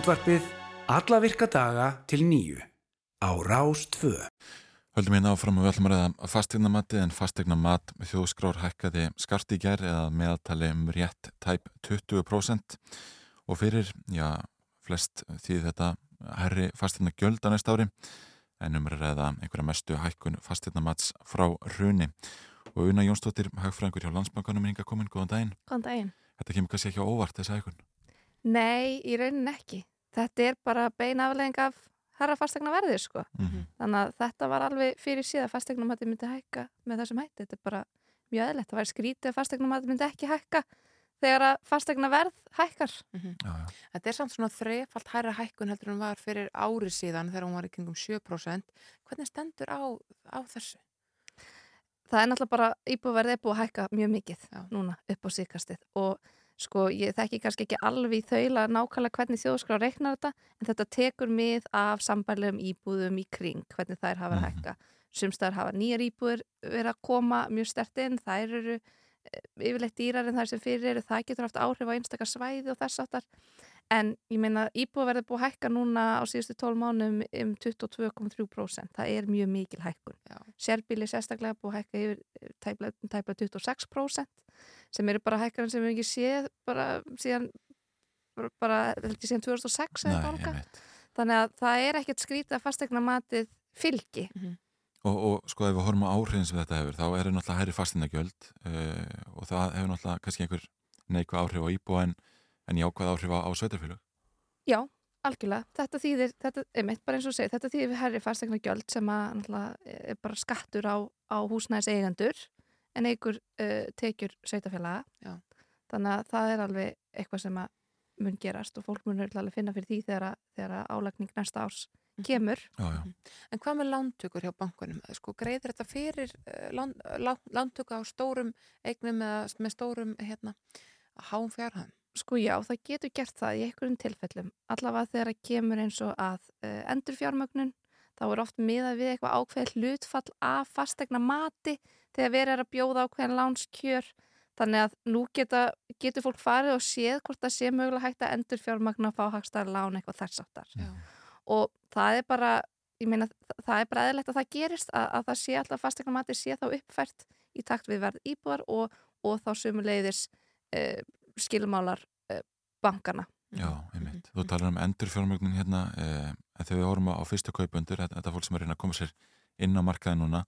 Morgunútvarpið alla virka daga til nýju á Rás 2. Höldum hérna áfram og við ætlum að ræða fastegnamati en fastegnamat þjóðskrár hækkaði skart í gær eða meðaltali um rétt tæp 20% og fyrir, já, flest því þetta herri fastegna gjöld á næsta ári en um að ræða einhverja mestu hækkun fastegnamats frá hruni og Una Jónsdóttir, hagfræðingur hjá Landsbankanum er hinga komin, góðan daginn. Góðan daginn. Þetta kemur kannski ekki á óvart þessi hækkun. Nei, í raunin ekki. Þetta er bara bein aflegging af herra fastegna verðið, sko. Mhm. Þannig að þetta var alveg fyrir síðan að fastegnumati myndi hækka með þessum hætti. Þetta er bara mjög eðlilegt. Það væri skrítið að fastegnumati myndi ekki hækka þegar að fastegna verð hækkar. Já, já. Þetta er samt svona þrefalt hærra hækkun heldur en var fyrir ári síðan þegar hún var í kringum 7%. Hvernig stendur á, á þessu? Það er náttúrulega bara íbúverðið er búið að hækka mjög mikið núna upp á síkastið og sko ég þekki kannski ekki alveg í þaula nákvæmlega hvernig þjóðskrá reiknar þetta en þetta tekur mið af sambærlegum íbúðum í kring hvernig þær hafa að hækka. Sumstæðar hafa nýjar íbúður verið að koma mjög stert inn, þær eru eh, yfirleitt dýrar en þær sem fyrir eru, það getur haft áhrif á einstakar svæði og þess áttar en ég meina íbúðverðið er búið að hækka núna á síðustu 12 mánum um 22,3% það er mjög mikil hækkun. Sérbíli sérstaklega búið að hækka yfir eh, tæplega, tæplega 26% sem eru bara hækkarinn sem við ekki séð bara síðan bara, bara held ég síðan 2006 eða einmitt. þannig að það er ekkert skrítið að fastegna matið fylgi Og, og sko ef við horfum á áhrifin sem þetta hefur þá er það náttúrulega hærri fastinagjöld uh, og það hefur náttúrulega kannski einhver neikvæð áhrif á íbúa en, en jákvæð áhrif á, á sveitarfélög. Já, algjörlega. Þetta þýðir, þetta, einmitt bara eins og segir, þetta þýðir við herri fastegna gjöld sem að er bara skattur á, á húsnæðis eigendur en einhver uh, tekjur sveitafélaga. Já. Þannig að það er alveg eitthvað sem að mun gerast og fólk mun alveg finna fyrir því þegar, að- þegar að álagning næsta árs kemur. Já, já. En hvað með lántökur hjá bankunum? Sko, greiðir þetta fyrir lán, lán, lántöku á stórum eignum eða með stórum hérna, háum fjárhæðum? Sko já, það getur gert það í einhverjum tilfellum. Allavega þegar það kemur eins og að uh, endurfjármögnun, þá er oft miðað við eitthvað ákveð hlutfall af fastegna mati þegar verið er að bjóða ákveðin lánskjör. Þannig að nú geta, getur fólk farið og séð hvort það sé mögulega hægt að endurfjármögna að fá hagstæðar lán eitthvað þess áttar. Og það er bara, ég meina, það- er bara eðlilegt að það gerist að, að það sé alltaf fastegna mati sé þá uppfært í takt við verð íbúar og, og þá sumuleiðis uh, skilmálar uh, bankana. Já, einmitt. Þú talar um endurfjármögnun hérna eh, en þegar við horfum á fyrstu kaupundur þetta, fólk sem er að reyna að koma sér inn á markaði núna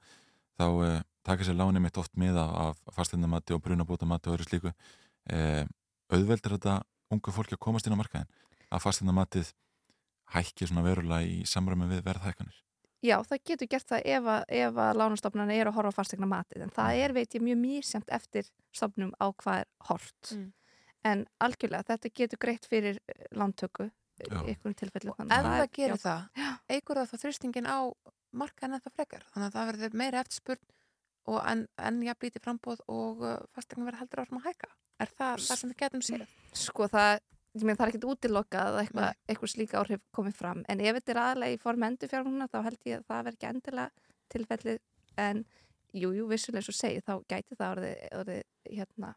þá eh, taka sér láni mitt oft með af, af fastendamati og brunabótamati og öðru slíku eh, auðveldur þetta ungu fólki að komast inn á markaðin að fastendamatið hækki svona verulega í samræmi við verðhækkanir Já, það getur gert það ef að, ef að lánastofnarnir eru að horfa á fastegna matið en það er, veit ég, mjög mísjönd eftir stofnum á hvað er hort Mm. En algjörlega, þetta getur greitt fyrir eh, lántöku Já. í einhverjum tilfellu Ef það gerir það, eigur það þá þrýstingin á markaðin eða frekar. Þannig að það verður meira eftirspurn og en, en jafnlítið frambóð og uh, fastegna verður heldur áfram að hækka. Er það það sem við getum séð? Sko það, ég meina það er ekkert útilokað að eitthvað, eitthvað slíka áhrif komið fram en ef þetta er aðlega í form endurfjármuna þá held ég að það verður ekki endilega tilfellið en jú, jú, vissulega eins og segi þá gæti það orðið, orðið hérna,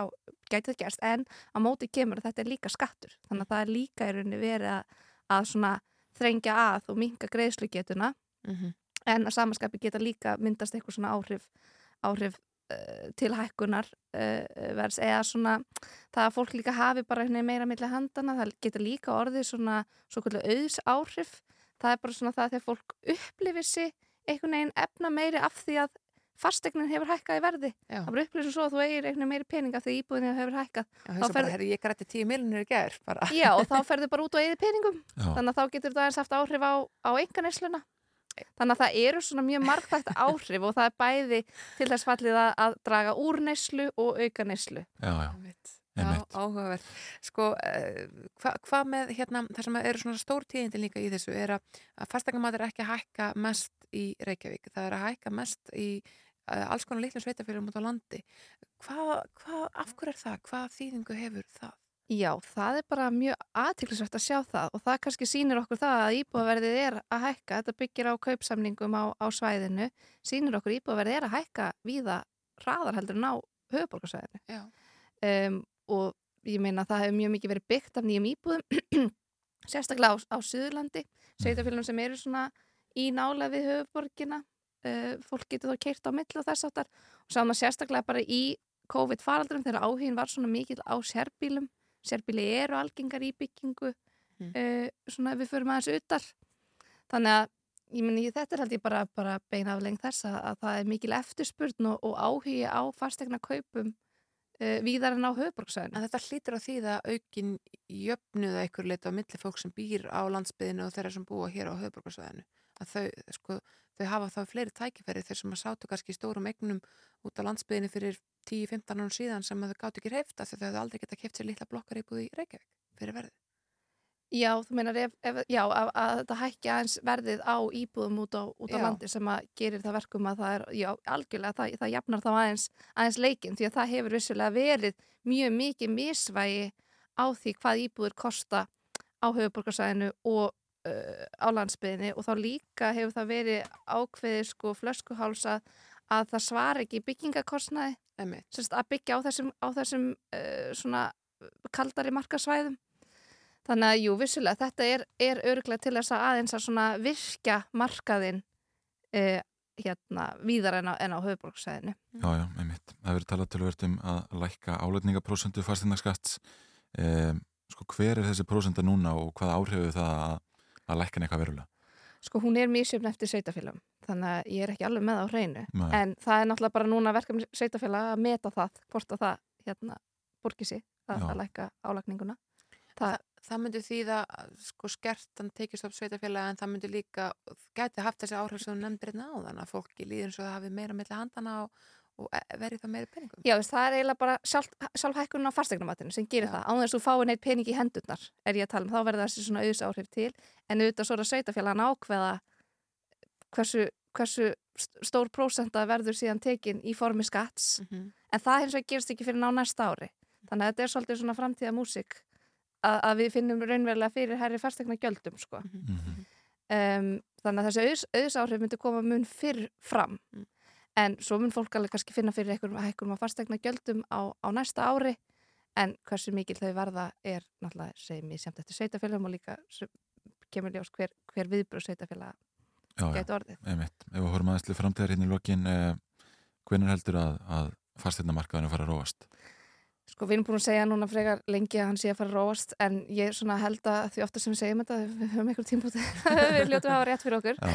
á, gæti það gerst en á móti kemur að þetta er líka skattur. Þannig að það er líka í rauninni verið að, að svona þrengja að og minka greiðslugetuna. Mhm. en að samanskapi geta líka myndast eitthvað svona áhrif, áhrif uh, til hækkunar uh, verðs. Eða svona það að fólk líka hafi bara meira milli handana, það getur líka orðið svona svo kvöldu auðs áhrif það er bara svona það þegar fólk upplifir sig einhvern veginn efna meiri af því að fastegnin hefur hækkað í verði Já. það bara upplifir svo að þú eigir einhvern veginn meiri pening af því íbúðin hefur hækkað Já, hugsa bara, herri, ég grætti tíu miljonir í gær bara. Já, og þá ferðu bara út og eigið peningum Já. þannig að þá getur þetta aðeins haft áhrif á, á enganesluna þannig að það eru svona mjög margþægt áhrif og það er bæði til þess fallið að, að draga úr neslu og auka neslu Já, já, Já, áhugavert. Sko, uh, hvað hva með hérna, það sem eru svona stór tíðindi líka í þessu er að, að fastegnamaður er ekki að hækka mest í Reykjavík. Það er að hækka mest í alls konar litlum sveitafélagum út á landi. Hvað, hvað, af hverju er það? Hvað þýðingu hefur það? Já, það er bara mjög aðtiklisvægt að sjá það og það kannski sýnir okkur það að íbúaverðið er að hækka, þetta byggir á kaupsamningum á, á svæðinu, sýnir okkur íbúaverðið er að hækka víða hraðar heldur en á höfuborgarsvæðinu. Um, og ég meina það hefur mjög mikið verið byggt af nýjum íbúðum sérstaklega á, á Suðurlandi sveitafélagum sem eru svona í nálega við höfuborgina uh, fólk getur þá keirt á milli og þess áttar og maður sérstaklega bara í COVID-faraldurum þegar áhugin var svona mikil á sérbílum sérbíli eru algengar í byggingu Mm. uh, svona ef við förum aðeins utar þannig að ég meni þetta er held ég bara, bara beina afleng þess að, að það er mikil eftirspurn og, og áhugi á fastegna kaupum uh, víðar en á höfuborgsvæðinu En þetta hlýtur á því að aukin jöfnuða einhver leita á milli fólk sem býr á landsbyðinu og þeirra sem búa hér á höfuborgarsvæðinu. Að þau, sko, þau hafa þá fleiri tækifæri þeir sem að sátu kannski stórum eignum út á landsbyðinu fyrir 10-15 árum síðan sem að þau gátu ekki reyft af því þau hefðu aldrei geta keft sér litla blokkar íbúð í Reykjavík fyrir verðið. Já, þú meinar ef, ef, já, að, að þetta hækki aðeins verðið á íbúðum út á, út á landi sem að gerir það verkum að það er, já, algjörlega það, það jafnar þá aðeins, aðeins leikin því að það hefur vissulega verið mjög mikið misvægi á því hvað íbúður kosta á höfuborgarsæðinu og uh, á landsbyðinni og þá líka hefur það verið ákveðið sko flöskuhálsa að það svar ekki byggingakostnaði. Sest, að byggja á þessum, á þessum uh, svona kaldari markasvæðum Þannig að jú, vissulega, þetta er, er öruglega til þess að aðeins að svona virkja markaðinn uh, hérna víðar en á, á höfuborgsæðinu. Já, já, einmitt. Það verður talað tölvert um að lækka álætningaprósentu fastindaskatts. Um, sko, hver er þessi prósenta núna og hvað áhrifu það að, að lækka hann eitthvað verulega? Sko, hún er misjöfn eftir sveitafélagum, þannig að ég er ekki alveg með á hreinu. Nei. En það er náttúrulega bara núna verkefni sveitafélag að meta það, hvort að það hérna borgi sig að, að lækka álagninguna. Það, Það myndi þýða sko skertan tekist upp sveitafélaga en það myndi líka, gæti haft þessi áhrif sem þú nefndir hérna áðan að fólki líður eins og það hafi meira milli handana og, og verið það meira peningum. Já, veist, það er eiginlega bara sjálf, sjálf hækkunum á fastegnumatinu sem gerir Já. það. Án þess að þú fáið neitt pening í hendurnar, er ég að tala um. Þá verður þessi svona auðs áhrif til. En auðvitað svo er að sveitafélagan ákveða hversu, hversu st- stór prósenta verður síðan tekin í formi skatts. Mhm. En það hins vegar gerist ekki fyrir ná næsta ári. Þannig að þetta er svolítið svona framtíða músik að, að við finnum raunverulega fyrir herri fastegna gjöldum, sko. Mhm. Um, þannig að þessi auðs, auðsáhrif myndi koma mun fyrr fram Mm. En svo mun fólk alveg kannski finna fyrir einhverjum hækkurum að fastegna gjöldum á, á næsta ári en hversu mikil þau verða er náttúrulega segjum ég semt eftir sveitafélagum og líka kemur ljós hver, hver viðbröð sveitafélag Já, já, gæti orðið. einmitt. Ef við horfum aðeins til framtíðar hérna í lokin, uh, hvernig heldur að, að fastindamarkaðinu fara að róast? Sko við erum búin að segja núna frekar lengi að hann sé að fara að róast en ég svona held að því ofta sem við segjum þetta við höfum einhver tíma út við hljótum að hafa rétt fyrir okkur Já,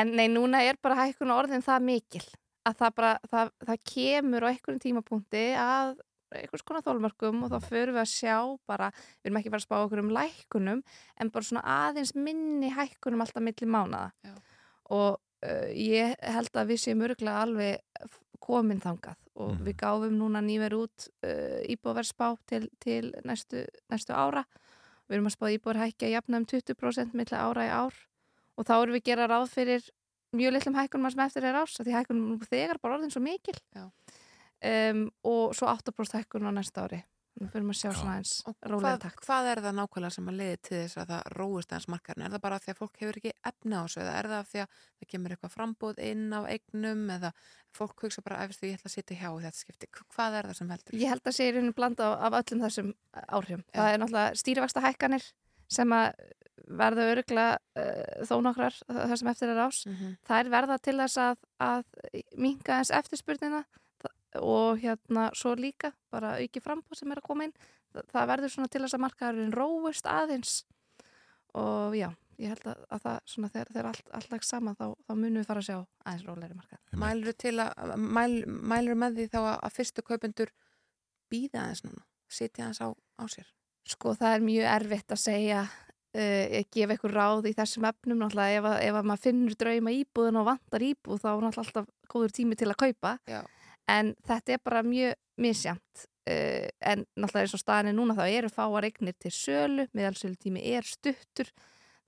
En nei, núna er bara hækkun orðin það mikil að það bara, það, það kemur á einhverjum tímapunkti að einhvers konar þólmörkum og þá förum við að sjá bara, við erum ekki að fara að spá okkur um lækkunum en bara svona aðeins minni hækkunum alltaf milli mánaða Já. og uh, ég held að við séum örgulega alveg komin þangað og Mhm. við gáfum núna nýver út uh, íbúverspá til, til næstu, næstu ára við erum að spá íbúver hækja jafna um 20% milli ára í ár og þá erum við að gera ráð fyrir mjög litlum hækkunum sem eftir er ás af því hækkunum nú þegar bara orðin svo mikil Já. um, og svo 8% hækkun á næsta ári þannig fyrir að sjá Já. svona eins rólega hvað, takt hvað er það nákvæmlega sem að leiði til þess að það róist aðeins markarinn? Er það bara af því að fólk hefur ekki efna á þessu eða er það af því að það kemur eitthvað frambúð inn á eignum eða fólk hugsa bara eftir því ég ætla að sitja hjá í þetta skipti? Hvað er það sem heldur? Ég held að sé í rauninu blanda af, af öllum þessum áhrifum. Já. Það er náttúrulega stýrivægsta hækkanir sem að verða öruglega uh, þó nokkrar það sem eftir er ás. Mm -hmm. Það er verða til þess að, að minka eins eftirspurnina og hérna svo líka bara auki frambúð sem er að koma inn. Það, það verður svona til þess að markaðurinn róist aðeins og já, ég held að, að það svona þegar, þegar allt, allt lagst saman þá, þá munum við fara að sjá aðeins rólegri markað. Mælur til að, mæl, mælur með því þá að, að fyrstu kaupendur býða aðeins núna, sitja aðeins á, á sér? Sko það er mjög erfitt að segja uh, gefa ykkur ráð í þessum efnum náttúrulega ef, að- ef að maður finnur drauma íbúðin og vantar íbúð þá er náttúrulega alltaf góður tími til að kaupa. Já. en þetta er bara mjög misjamt uh, en náttúrulega eins og staðinni núna þá eru fáar eignir til sölu meðalsölu tími er stuttur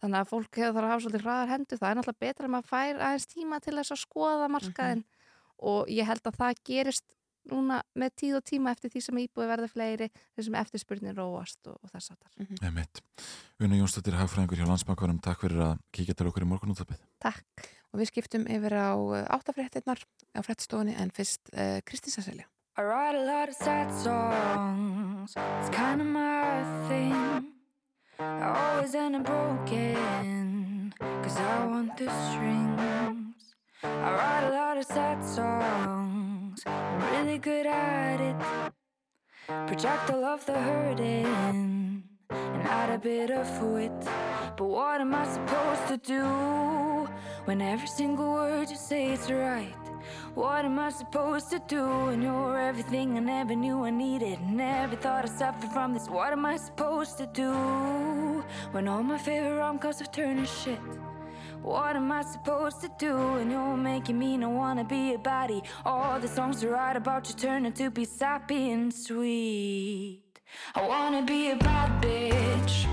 þannig að fólk hefur þarf að hafa svolítið hraðar hendur. Það er náttúrulega betra að maður fær aðeins tíma til þess að skoða markaðin og ég held að það gerist núna með tíð og tíma eftir því sem íbúið verður fleiri þessum eftirspurnin róast og, og þess að þar. einmitt. Una Jónsdóttir, hagfræðingur hjá Landsbankarum, takk fyrir að kíkja til okkur í morgunúttöpið. Takk. Og við skiptum yfir á áttafréttinnar á fréttstofunni en fyrst uh, Kristín Sasselja. I write a lot of sad songs. It's kind of my thing. I always end up broken, cause I want the strings. I write a lot of sad songs, I'm really good at it. Project all of the hurting and add a bit of wit. But what am I supposed to do when every single word you say is right? What am I supposed to do when you're everything I never knew I needed? Never thought I'd suffer from this. What am I supposed to do when all my favorite rom coms have turned to shit? What am I supposed to do when you're making me not wanna be a body? All the songs I write about you turn to be sappy and sweet. I wanna be a bad bitch,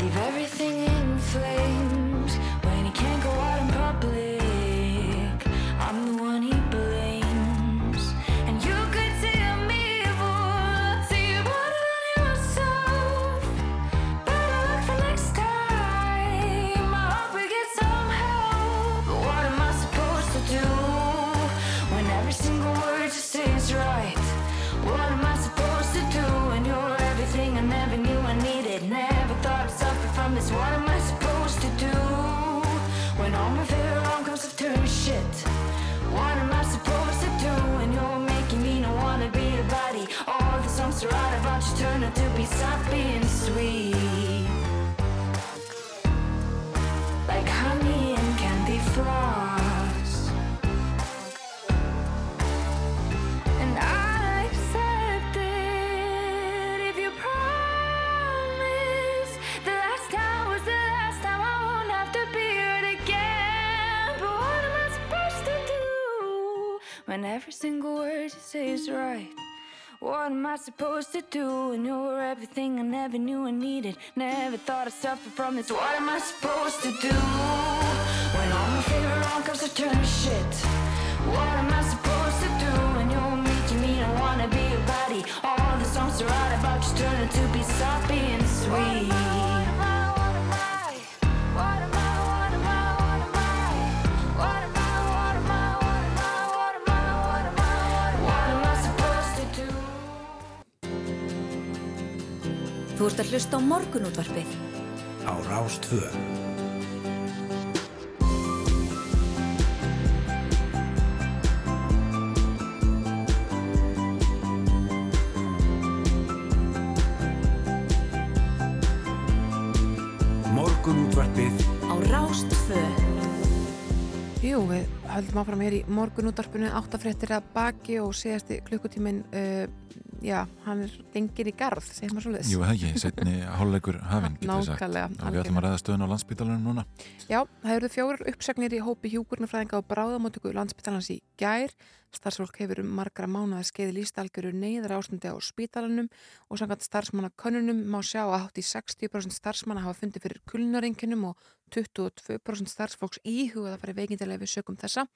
leave everything in flames. When every single word you say is right? What am I supposed to do when you're everything I never knew I needed? Never thought I'd suffer from this. What am I supposed to do when all my favorite rom coms have turned to shit? What am I supposed to do when you're making me I wanna be a body? All the songs I write about you turn out to be soppy and sweet. Þú ert að hlusta á morgunútvarpið á Rástvö. Morgunútvarpið á Rástvö. Jú, við höldum áfram hér í morgunútvarpinu áttafréttir að baki og síðasti klukkutíminn uh, já, hann er gengir í garð, segir maður svoleiðis Jú, það ekki, setni hálfleikur hafinn. Nákvæmlega, Og við ætlum að ræða stöðun á landsbytalarinu núna. Já, það eru fjórar uppsagnir í hópi hjúkurnafræðinga og bráðamótöku landsbytalans í gær. Starfsfólk hefur um margra mánuða skeiði lístalgjöru neyðar ástandi á spítalanum og samkvæmt starfsmanna könnunum má sjá að hátt í 60% starfsmanna hafa fundið fyrir kulnarinkinum og 22% starfsfólks íhugað að fara veikindilega við sökum þessa.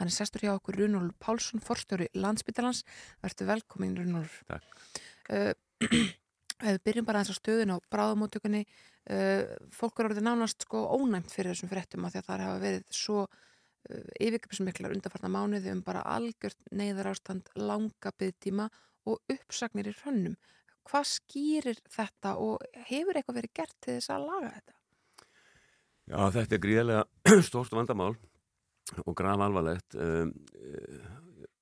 Hann er sestur hjá okkur Runolf Pálsson, forstjóri landsbytalans. Verður velkomin Runolf. Takk. Uh, við byrjum bara aðeins á stöðun á bráðamótökunni uh, fólk er orðið nánast sko ónæmt fyrir þessum af því að það hafa verið svo uh, yfirgjöpsmiklar undarfarna mánuði um bara algjört neyðar ástand langa byggtíma og uppsagnir í hrönnum hvað skýrir þetta og hefur eitthvað verið gert til þess að laga þetta? Já, þetta er gríðarlega stórt vandamál og graf alvarlegt. Um, uh,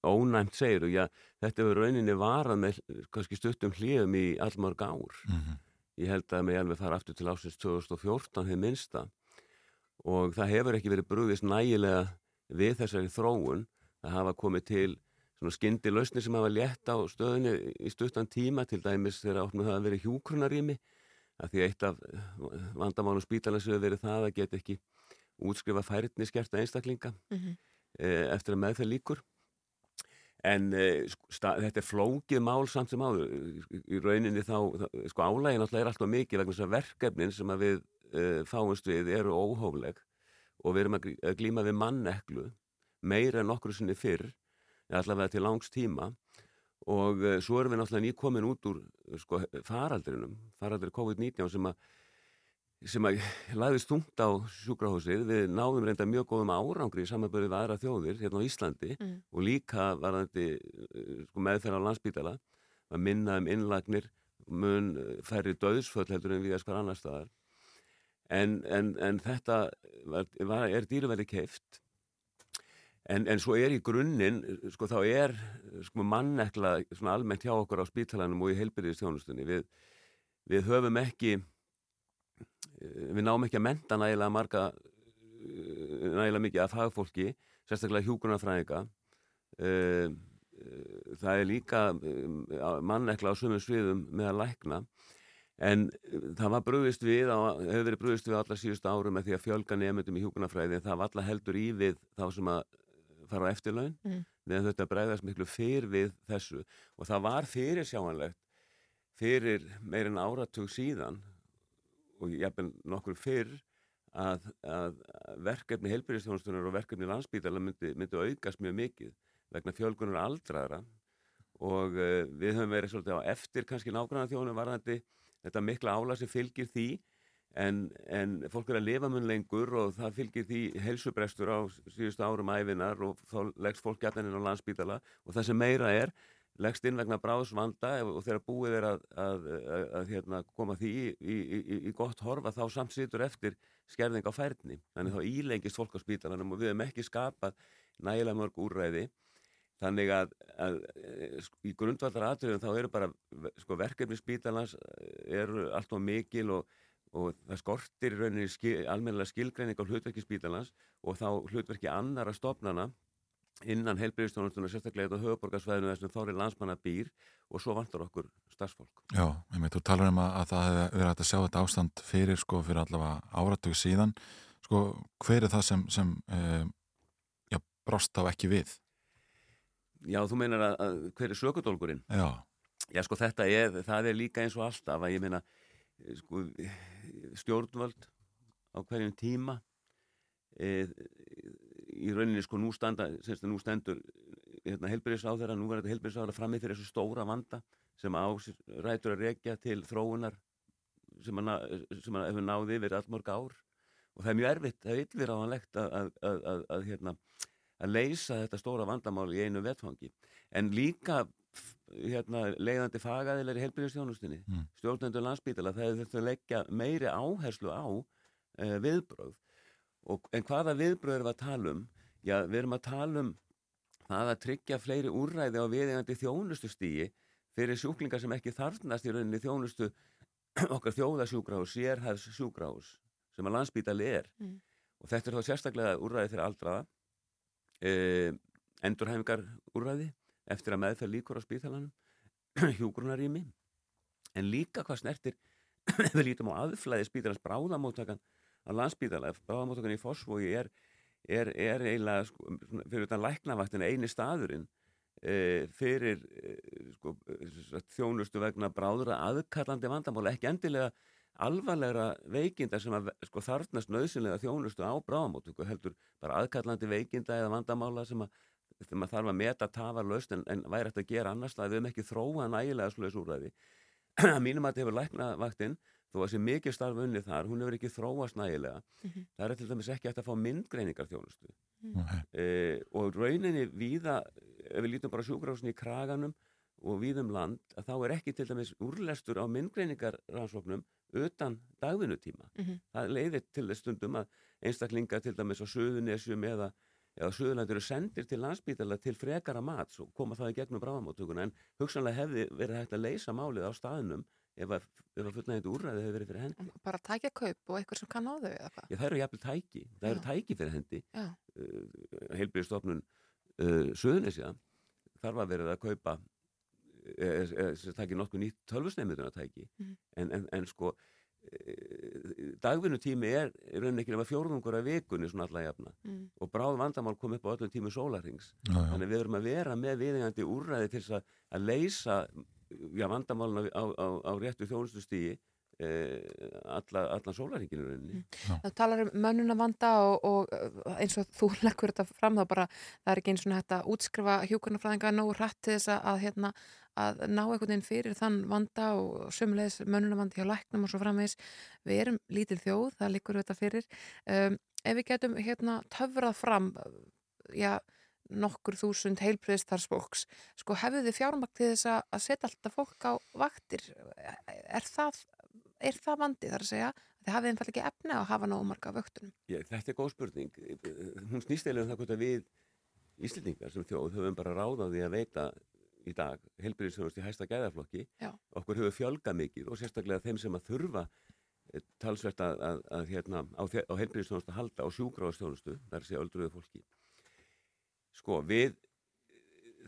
ónæmt segir og já, þetta hefur rauninni varað með kannski stuttum hlýðum í allmörg ár. Mhm. Ég held að mig alveg fara aftur til ásins 2014 hefur minnsta og það hefur ekki verið brúðist nægilega við þessari þróun. Að hafa komið til svona skyndi lausni sem hafa létt á stöðunni í stuttan tíma til dæmis þegar áttum það að vera hjúkrunarými að því eitt af vandamálum spítalans hefur verið það að geta ekki útskrifa færni skerta einstaklinga Mhm. eh, eftir að meðferð líkur en eh, sko, sta, þetta er flókið mál samt sem áður. Í, rauninni þá, þá sko álægin alltaf er alltaf mikið vegna þess að verkefnin sem að við uh, fáumst við eru óhófleg og við erum að glíma við manneklu meira en okkur sinni fyrr allavega til langs tíma. Og uh, svo erum við náttúrulega nýkomin út úr sko, faraldrinum, faraldri COVID-19 sem að sem að lagðist þungt á sjúkrahúsið. Við náðum reynda mjög góðum árangri í samanbörðu við aðra þjóðir hérna á Íslandi Mm. og líka varðandi uh, sko, meðferð á landsbítala að minna um innlagnir mun eh, færri döðsföll heldur en við að spara annar staðar en, en, en þetta var, var, er dýruverði keift en, en svo er í grunninn sko þá er sko mannekla svona almennt hjá okkur á spítalanum og í heilbyrðistjónustunni við, við höfum ekki eh, við náum ekki að menta nægilega marga eh, nægilega mikið af fagfólki sérstaklega hjúkunarfræðinga uh, það er líka mannekla á sumum sviðum með að lækna en uh, það var brugðist við á, hefur verið brugðist við allar síðustu árum með því að fjölga nefndum í hjúkunarfræði það var allar heldur í við þá sem að fara á eftirlaun. Mm. við þetta bregðast miklu fyrr við þessu. Og það var fyrir sjáanlegt fyrir meirinn áratug síðan og jafnvel nokkur fyrr að, að verkefni helbyrjastjónustunar og verkefni landsbítala myndi, myndi aukast mjög mikið vegna fjölgunar aldraðra. Og uh, við höfum verið svolítið á eftir kannski nágrannar þjónum varðandi þetta mikla álag sem fylgir því en, en fólk er að lifa mun lengur og það fylgir því helsubrestur á síðustu árum æfinar og þá leggst fólk gætnan inn á landsbítala og það sem meira er leggst inn vegna bráðsvanda og þegar búið er að, að, að, að hérna, koma því í, í, í, í gott horfa þá samt situr eftir skerðing á færni. Þannig þá ílengist fólk á spítalanum og við hefum ekki skapað nægilega mörg úrræði þannig að, að eh, sko, í grundvallar atriðum þá eru bara sko, verkefni spítalans eh, eru allt og mikil og, og það skortir í rauninni skil, almennilega skilgreining á hlutverki spítalans og þá hlutverki annara stofnana innan heilbyrðistjónustunum sérstaklega þetta höfuborgarsvæðinu þessum þóri landsmanna býr og svo vantar okkur starfsfólk. Já, ég meit, þú talar um að, að það hefði verið að sjá þetta ástand fyrir sko fyrir allavega áratug síðan sko hver er það sem, sem uh, já, brást þá ekki við? Já, þú meinar að, að hver er sökudólgurinn? Já. Já, sko þetta er, það er líka eins og alltaf að ég meina, sko, stjórnvöld á hverjum tíma e, í rauninni sko nú standa, semst að nú stendur hérna helbyrðisáþara, nú verður þetta helbyrðisáþara framið fyrir þessu stóra vanda sem á rætur að rekja til þróunar sem að, hefur náði yfir allmörg ár og það er mjög erfitt, það er yllviráðanlegt að, að, að, að, að hérna að leysa þetta stóra vandamál í einu vetfangi en líka hérna, leiðandi fagaðilar í helbyrðistjónustinni Mm. stjórnendur landsbítala það er þetta að leggja meiri áherslu á uh, viðbröð og, en hvaða viðbröð erum við að tala um? Já, við erum að tala um það að tryggja fleiri úrræði á viðeigandi þjónustustígi fyrir sjúklingar sem ekki þarfnast í rauninni þjónustu okkar þjóðasjúkrahús, sérhæðs sjúkrahús sem að landsbítali er. Mm. og þetta er þá sérstaklega úrræði fyrir aldraða e, endurhæfingar úrræði eftir að meðferð líkur á spítalanum hjúgrunarými en líka hvað snertir við lítum á aðflæði spítalans bráðamóttakan á landsbítala, bráðamóttakan í Fossvogi er, er, er eiginlega sko, fyrir utan læknavaktin eini staðurinn e, fyrir e, sko, þjónustu vegna bráðra aðkallandi vandamála, ekki endilega alvarlegra veikinda sem að sko, þarfnast nöðsynlega þjónustu á bráðamóttöku heldur bara aðkallandi veikinda eða vandamála sem að þegar maður þarf að meta tafarlaust en, en væri hægt að gera annars það við höfum ekki þróa nægilega sluðis úrræði. Að mínum að þetta hefur læknavaktinn þó að sé mikið starf unnið þar hún hefur ekki þróast nægilega. Mhm. það er til dæmis ekki hægt að fá myndgreiningar þjónustu Nei. e, og rauninni víða ef við lítum bara sjúkrahúsin í kraganum og víðum land að þá er ekki til dæmis úrlestur á myndgreiningar rannsóknum utan dagvinnutíma. Mhm. það leiðir til stundum að einstaklingar til dæmis á Suðunesjum eða, eða Suðurlandur eru sendir til landsbítala til frekara mats og koma það í gegnum bráðamáttökuna en hugsanlega hefði verið hægt að leysa málið á staðnum ef að, að fullnægjandi úrræði hefði verið fyrir hendi. bara tækja kaup og eitthvað sem kann á þau eða hvað? Já, það eru jafnvel tæki, það eru tæki fyrir hendi. Uh, heilbyrðistofnun uh, Suðunesja þarf að verið að kaupa það ekki nokkuð nýtt tölvusneimituna tæki Mhm. en, en, en sko uh, dagvinnutími er í rauninni ekki nema fjórðungur af vikunni svona alla jafna. Mm. og bráð vandamál kom upp á öllum tími sólarings þannig að við erum að vera með viðingandi úrræði til þess að, að leysa já, vandamáluna á, á, á réttu þjónustustígi eh, alla, allan sólaringinu rauninni Það talar um mönnunavanda og, og uh, eins og þú leggur þetta fram þá bara það er ekki eins og hægt að útskrifa hjúkurnafræðinga nógu hratt til þess að, að, hérna, að ná einhvern veginn fyrir þann vanda og sömulegis mönnunavandi hjá læknum og svo framvegis. Við erum lítil þjóð, það liggur þetta fyrir. Um, ef við getum hérna töfrað fram, já, nokkur þúsund heilbriðistarsfólks sko hefðu þið fjármagn til þess að að setja alltaf fólk á vaktir er það, er það vandi þar að segja þið hafið einfall ekki efni á að hafa nógu marga vöktunum Já, þetta er góð spurning. Hún snýst eiginlega um það hvort að við Íslendingar sem þjóð höfum bara ráðaði að veita í dag helbriðisþjónustu í hæsta gæðaflokki. Já. Okkur hefur fjölga mikið og sérstaklega þeim sem að þurfa eh, talsvert að, að, að hérna, á, á helbriðisþjónustu að halda á sjúgráðastjónustu, þar sé öldruðu fólki. Sko, við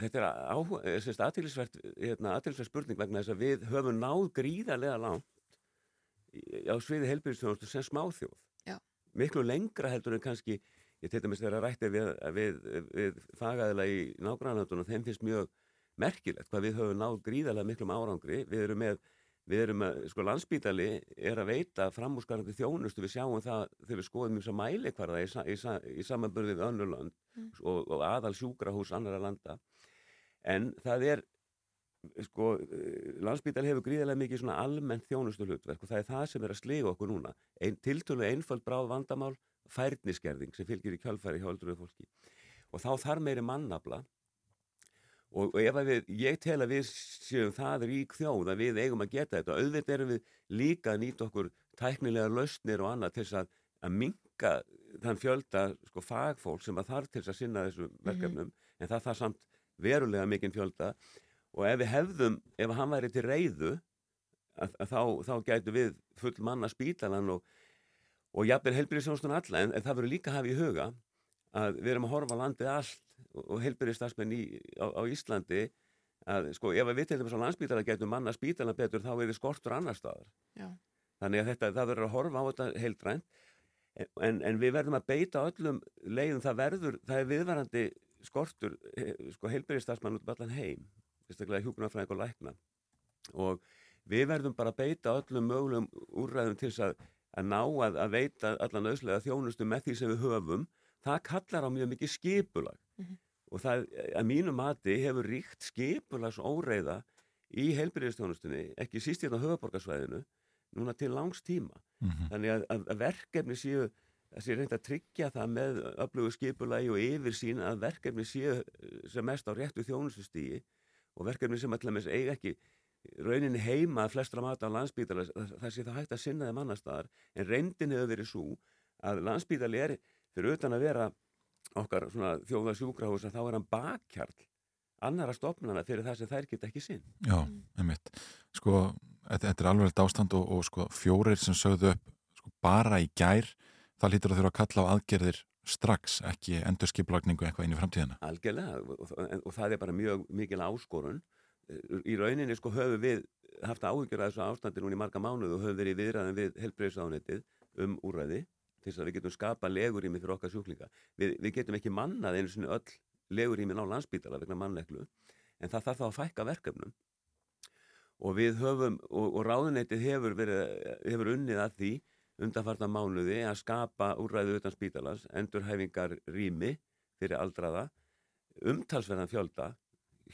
þetta er áhuga, eh, hérna, spurning vegna þess að við höfum náð gríðarlega langt á sviði helbriðisþjónustu sem smáþjóð Já. miklu lengra heldur en kannski ég til dæmis þegar að rætti við, við, við fagaðila í nágrannandunum þeim finnst mjög merkilegt hvað við höfum náð gríðarlega miklum árangri við erum með, við erum með sko landsbítali er að veita framúrskarandi þjónustu við sjáum það þegar við skoðum mjög svo mæli hverða í, í, í samanbörði við önnur land Mm. og, og aðal sjúkrahús annara landa en það er sko, landsbítal hefur gríðarlega mikið svona almennt þjónustu hlutverk og það er það sem er að sliga okkur núna. Ein, tiltölu einföld bráð vandamál færniskerðing sem fylgir í kjálfæri hjá öldruðu fólki. Og þá þarf meiri mannabla og, og ef að við, ég tel að við séum það rík þjóð að við eigum að geta þetta. Auðvitað erum við líka að nýta okkur tæknilega lausnir og annað til þess að, að minka þann fjölda sko fagfólk sem að þarf til þess að sinna þessum verkefnum. En það þarf samt verulega mikinn fjölda og ef við hefðum, ef hann væri til reyðu að, að þá, þá gætu við full manna spítalan og, og jafnvel heilbyrðisjónstun alla. En, en það verður líka að hafa í huga að við erum að horfa landið allt og, og heilbyrðistasmenn á, á Íslandi að sko ef við til dæmis á landsbítala getum manna spítalan betur þá er þið skortur annar staðar. Já. þannig að þetta, það verður að horfa á þetta heildrænt. En, en við verðum að beita öllum leiðum. Það verður, það er viðvarandi skortur eh, sko heilbyrðistasmann út um allan heim sérstaklega hjúkunarfræðing og lækna og við verðum bara að beita öllum mögulegum úrræðum til þess að, að ná að, að veita allan auðslega þjónustu með því sem við höfum það kallar á mjög mikið skipulag Mhm. og það að mínu mati hefur ríkt skipulags óreiða í heilbyrðistjónustunni ekki síst hérna á höfuborgarsvæðinu núna til langs tíma Mhm. þannig að, að, verkefni séu að sé reynd að tryggja það með öflugu skipulagi og yfir sín að verkefni séu sem mest á réttu þjónustustígi og verkefni sem allir eiga ekki rauninni heima að flestra mata á landsbítala það sé það hægt að sinna þeim annar staðar en reyndin hefur verið svo að landsbítali er fyrir utan að vera okkar þjóða sjúkrahús þá er hann bakkjarl annara stopnana fyrir það sem þær geta ekki sinn Já, einmitt. Sko, þetta, er alveg ástand og, og sko, fjórir sem sögðu upp sko, bara í gær, það lítur að þurfa að kalla á aðgerðir strax, ekki endurskipulagningu eitthvað inn í framtíðina. Algjörlega og, og, það er bara mjög mikil áskorun. Í rauninni sko höfum við haft áhyggjur að þessu ástandi núna í marga mánuð og höfum verið í viðræðin við helbreyðsáðunetið um úræði til þess að við getum skapa legurými fyrir okkar sjúklinga. Við, við getum ekki mannað einu sinni öll legurými á landsbítala vegna manneklu en það þarf þá að fækka verkefnum og við höfum og, og ráðunetið hefur, verið, hefur unnið að því undanfarta mánuði að skapa úræði utan spítalans, endurhæfingar rými fyrir aldraða, umtalsverðan fjölda,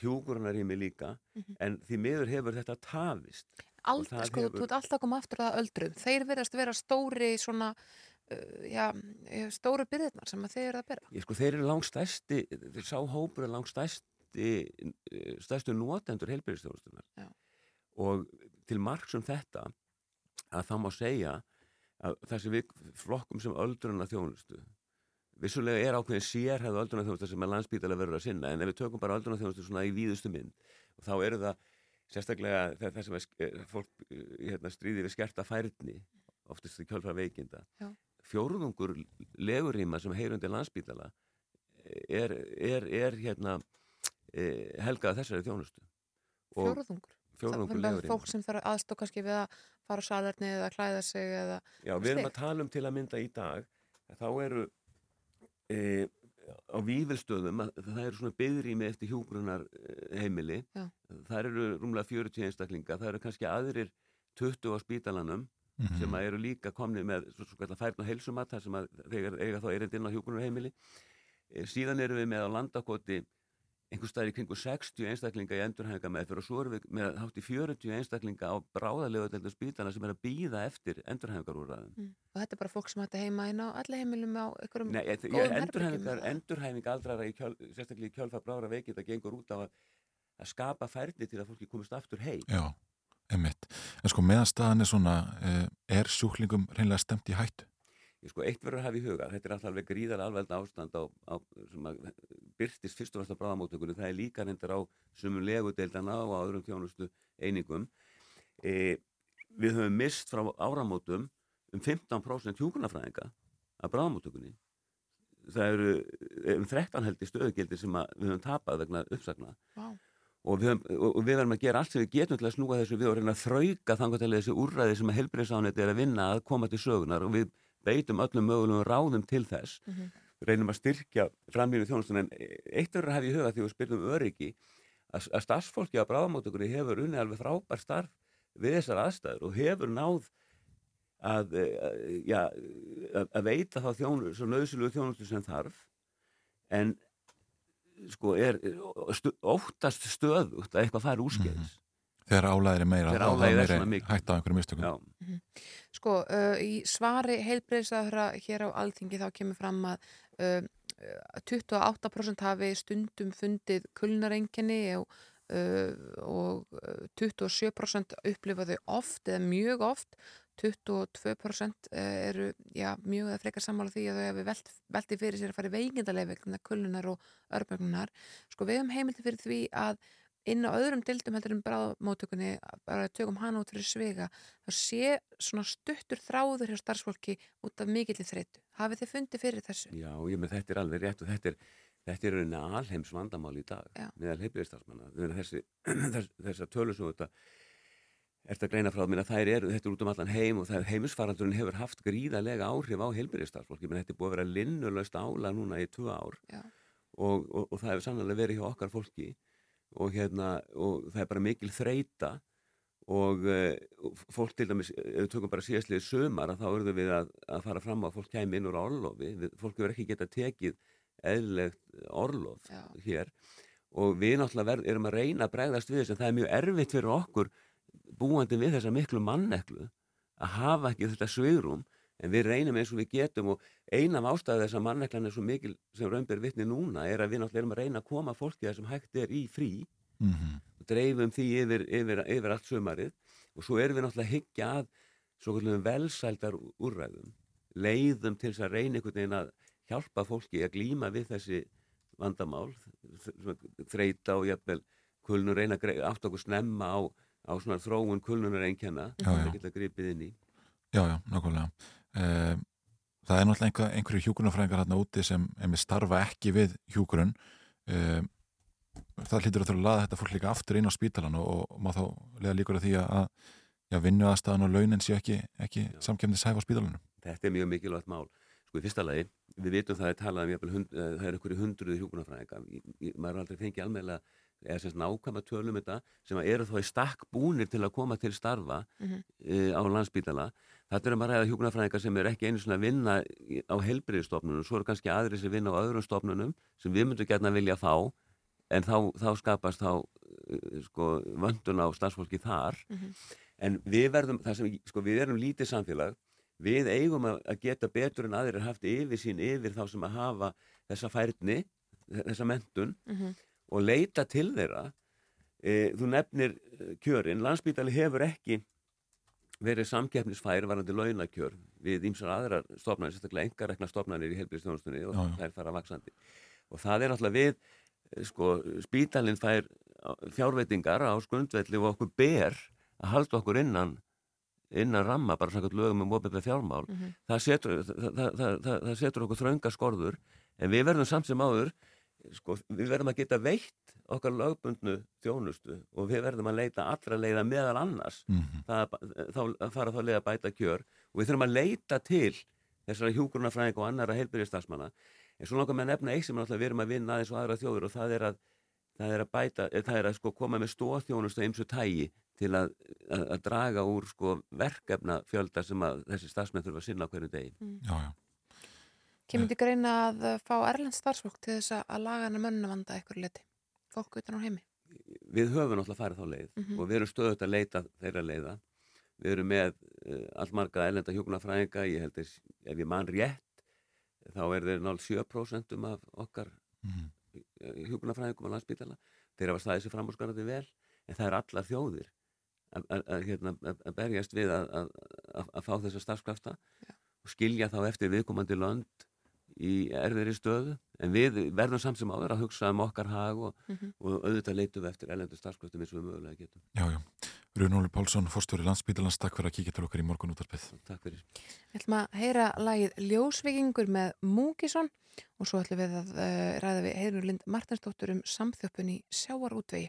hjúgrunarými líka, Mhm. en því miður hefur þetta tafist. Aldrei, sko, hefur- þú ert alltaf að koma aftur að öldrum. Þeir verðast vera stóri svona, uh, já, stóru byrðirnar sem þeir eru að bera. Ég sko, þeir eru langstæsti, þeir sá hópur er langstæsti, eh, stærstu notendur heilbyrðistjónustunar. Já. Og til margs um þetta, að það má segja að þessi við flokkum sem öldruna þjónustu, vissulega er ákveðin sérhæðu öldruna þjónustu sem er landsbítalega verður að sinna, en ef við tökum bara öldruna þjónustu svona í víðustu mynd, þá eru það sérstaklega það, það sem er, eh, fólk eh, hérna, stríði við skerta færni, oftast í kjölfra veikinda. Já. Fjórðungur legurýma sem heyrundi landsbítala er, er, er hérna helgað þessari þjónustu. Og Er legurýma. fólk sem þarf aðstók kannski við að fara á salerni eða klæða sig eða... Já, við erum að tala um til að mynda í dag þá eru e, á vífilstöðum að það eru svona byðrými eftir hjúgrunar heimili Já. það eru rúmlega 40 einstaklinga það eru kannski aðrir 20 á spítalanum Mhm. sem að eru líka komni með svo, svo kallar færna heilsumat þar sem að þegar eiga þá erindinn á hjúgrunar heimili e, síðan erum við með á landakoti einhver staðar í kringu 60 einstaklinga í endurhæfinga meðferð og svo erum við með hátt í 40 einstaklinga á bráðalegu delta spítala sem er að býða eftir endurhæfingarúræðum. Mm. Og þetta er bara fólk sem hætti heima inn á allir heimilum á einhverjum Nei, ég, góðum endurhæfingar, herbergjum. endurhæfing aldrara í kjöl, sérstaklega í kjölfa brára veikið það gengur út á að, að skapa færni til að fólki komist aftur heim. Já, einmitt. En sko meðan staðan er svona, eh, er sjúklingum reynlega stemt í hættu? Ég sko, eitt verður að hafa í huga, þetta er alltaf alveg gríðar alveg ástand á, á, sem að byrtist fyrst og fyrst á bráðamótökunni, það er líka reyndar á sumum legudeildana og öðrum þjónustu einingum. E, við höfum mist frá áramótum um 15% hjúkunarfræðinga af bráðamótökunni. Það eru um 13 heldur stöðugildi sem við höfum tapað vegna uppsagna. Vá. Og við, og við verðum að gera allt sem við getum til að snúa þessu við og reyna að þrauka þangar til þessi úrræði sem að helbriðsáneti er að vinna að koma til sögunar og við beitum öllum mögulegum ráðum til þess Mhm. Reynum að styrkja framlýnu þjónustun en eitt verður að hafa í huga því við spyrjum öryggi að, að starfsfólki á bráðamótökunni hefur unni alveg frábær starf við þessar aðstæður og hefur náð að, eh, já, að, að veita þá þjónu, svo nöðsulu þjónustu sem þarf. En sko er stu, óttast stöðugt að eitthvað fari úrskeiðis. Þegar álæðir er meira, Þegar álagið er hætta á einhverjum mistökum. Já. Sko, uh, í svari heilbreyðsæðra hér á Alþingi þá kemur fram að uh, 28% hafi stundum fundið kulnarenginni og, uh, og uh, 27% upplifaðu oft eða mjög oft. 22% eru já, mjög eða frekar sammála því að þau hefur velt, velti fyrir sér að fara í veikindalegi vegna kullunar og örmögnunar sko við höfum heimildi fyrir því að inn á öðrum dildum heldur en bráðmótökunni bara tökum hana út fyrir svega þá sé svona stuttur þráður hjá starfsfólki út af mikilli þreytu hafið þið fundið fyrir þessu? Já, ég með þetta er alveg rétt og þetta er þetta er rauninni alheims vandamál í dag Já. meðal heilbrigðistarsmanna þessi, þess, þessar tölur sem þetta ert að greina frá mér að þær eru, þetta er út um allan heim og það heimisfaraldurinn hefur haft gríðarlega áhrif á heilbrigðistarsfólki, menn þetta er búið að vera linnulöst ála núna í tvö ár og, og, og það hefur sannlega verið hjá okkar fólki og hérna, og það er bara mikil þreita og uh, fólk til dæmis, ef við tökum bara síðastlið sömar að þá erum við að, að fara fram á að fólk kæmi inn úr orlofi, við, fólk hefur ekki getað tekið eðlilegt orlof Já. hér og við náttúrulega verð, erum að reyna að bregðast við þess en það er mjög erfitt fyrir okkur búandi við þessa miklu manneklu að hafa ekki þetta svigrum en við reynum eins og við getum og eina af ástæðu þess að manneklan er svo mikil sem raunber vitni núna er að við náttúrulega erum að reyna að koma fólki þar sem hægt er í frí Mhm. og dreifum því yfir, yfir, yfir allt sömarið og svo erum við náttúrulega að hyggja að svo kallum velsældar úrræðum leiðum til þess að reyna einhvern veginn að hjálpa fólki að glíma við þessi vandamál þreita og jafnvel kulnur reyna átta okkur snemma á, á svona þróun Já, já. það geta gripið inn í Já, já, nákvæmlega. Eh, Það er náttúrulega einhver, einhverju hjúgrunafræðingar hérna úti sem starfa ekki við hjúgrun. Eh, Það hlýtur að þurfa að laða þetta fólk líka aftur inn á spítalan og, og má þá lega líkur að því að já, vinnu aðstæðan og launin sé ekki, ekki samkemnishæf á spítalanum. Þetta er mjög mikilvægt mál. Sko í fyrsta lagi, við vitum það er talað um jafnvel hund, eh, það er einhverju hundruði hjúkunarfræðinga. Maður er aldrei fengið almeðlega eða sem sagt nákvæma tölum þetta sem að eru þá í stakk búnir til að koma til starfa Mhm. e, á landsbítala. Þetta er um að ræða hjúkunarfræðinga sem eru ekki einu svona að vinna á helbriðstofnunum, svo eru kannski aðri sem vinna á öðrum stofnunum sem við myndum gætna vilja fá en þá, þá skapast þá eh, sko, vöndun á starfsfólki þar Mhm. en við verðum, það sem, sko, við erum lítið samfélag við eigum að, að geta betur en aðrir haft yfir sín yfir þá sem að hafa þessa færni þessa mentun Mhm. og leita til þeirra e, þú nefnir eh, kjörin landsbítali hefur ekki verið samkeppnisfær varandi launakjör við ýmsar aðrar stofnarnir, sérstaklega engarekna stofnarnir í helbriðstjónustunni og Já, já. þær fara vaksandi og það er náttúrulega við sko, spítalinn fær fjárveitingar á skundvelli og okkur ber að halda okkur innan innan ramma, bara samkvæmt lögum um opið fjármál, Mhm. það, setur, það, það, það, það, það setur okkur þrönga skorður en við verðum samt sem áður sko, við verðum að geta veitt okkar lögbundnu þjónustu og við verðum að leita allra leiða meðal annars. Það, að- þá, fara þá leið að bæta kjör og við þurfum að leita til þessara hjúgrunafræðing og annara heilbyrðistarsmanna en svo langar með að nefna eitt sem við erum að vinna aðeins og aðra þjóður og það er að það er að bæta, eh, það er að sko koma með stóðþjónustu eins og tægi til að, að, að draga úr sko verkefna fjölda sem að þessi starfsmenn þurfa að sinna á hverju degi. Já, já. Kemur til greina að uh, fá erlend starfsfólk til þess að- að laga hennar mönnavanda eitthvað liti? fólk utan á heimi? við höfum náttúrulega farið þá leið Mhm. og við erum stöðut að leita þeirra leiða við erum með uh, allmarga ellenda hjúknarfræðinga ég held að ef ég man rétt þá er þeir náttúrulega 7% af okkar mm. hjúknarfræðingum á landsbítala þeir hafa staðið sér framhúsgarandi vel en það er allar þjóðir að- hérna, berjast við að, að, að, að fá þessa starfskrafta og skilja þá eftir viðkomandi lönd í erfiðri stöðu en við verðum samt sem áður að hugsa um okkar hag og, Mhm. og auðvitað leitum við eftir ellendu starfskraftum eins og við mögulega getum Já, já. Rúnóli Pálsson, fórstjóri landsbítalans, takk fyrir að kíkja til okkar í morgun útvarpið. Takk fyrir. Við ætlum að heyra lagið Ljósvikingur með Múkisson og svo ætlum við að uh, ræða við Heiður Lind Martinsdóttur um samþjöppun í sjávarútvegi.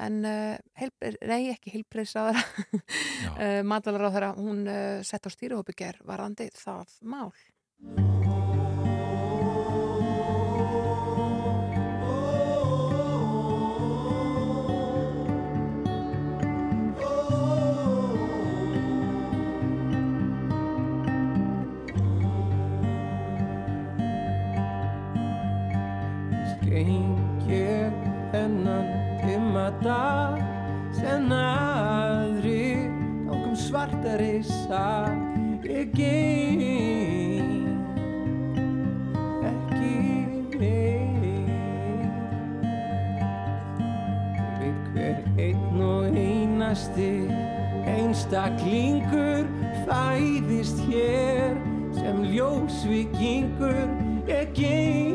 En uh, heilbreið, nei, ekki heilbreyðsáðara, uh, matvælaráðara, hún uh, sett á stýrihópi ger varandi það mál. Skeng ég þennan dimma dag sem aðri gangum svarta reysa ég geng ekki Ég veit hver einn og einasti einstaklingur fæðist hér sem ljósvikingur ég geng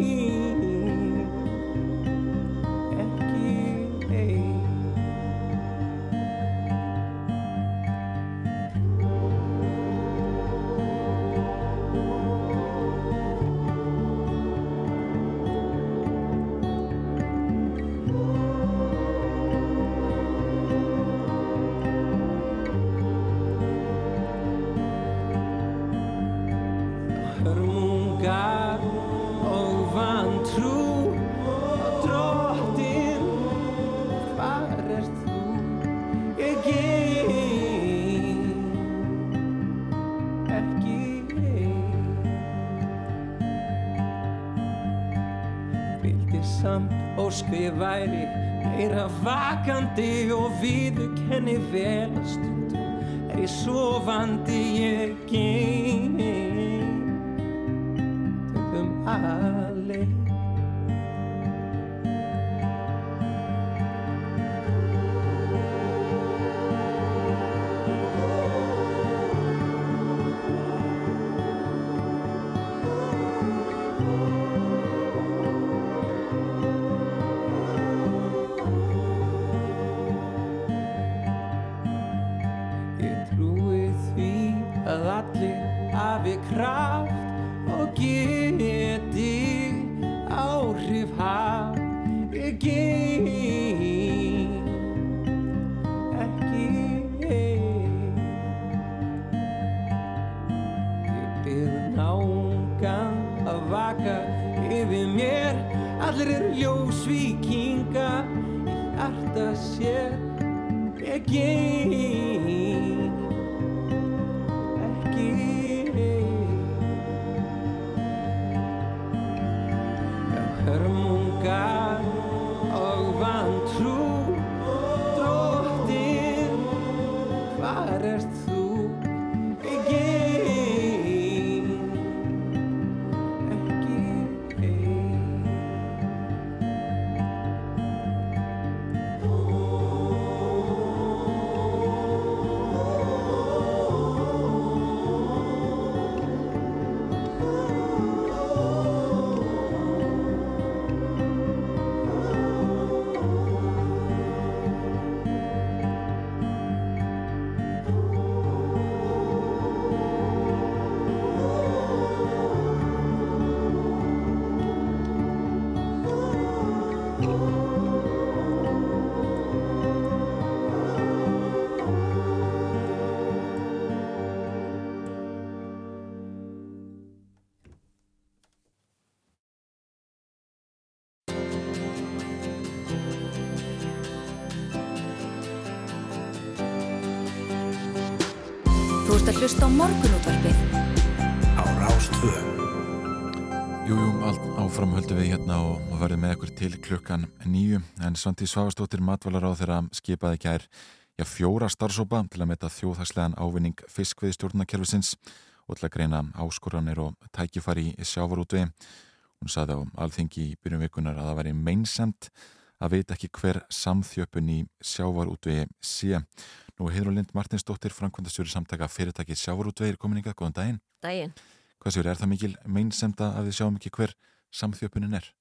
ósku ég væri meira vakandi og viðurkenni vel að stundum er ég sofandi ég geng. Stundum alein en Svandi Svavastóttir matvalar á þeirra skipaði kær já, fjóra starfsópa til að meta þjóðhagslegan ávinning fiskveiðstjórnakerfisins og til að greina áskoranir og tækifari í sjávarútvegi. Hún saði á alþingi í byrjum vikunar að það væri meinsamt að veit ekki hver samþjöpun í sjávarútvegi sé. Nú hefur Lind Martinsdóttir, framkvæmdastjóri samtaka fyrirtæki sjávarútvegi, komin ykkar, góðan daginn. Daginn. Hvað séu, er það mikil meinsemda að við sjáum ekki hver samþjöpunin er?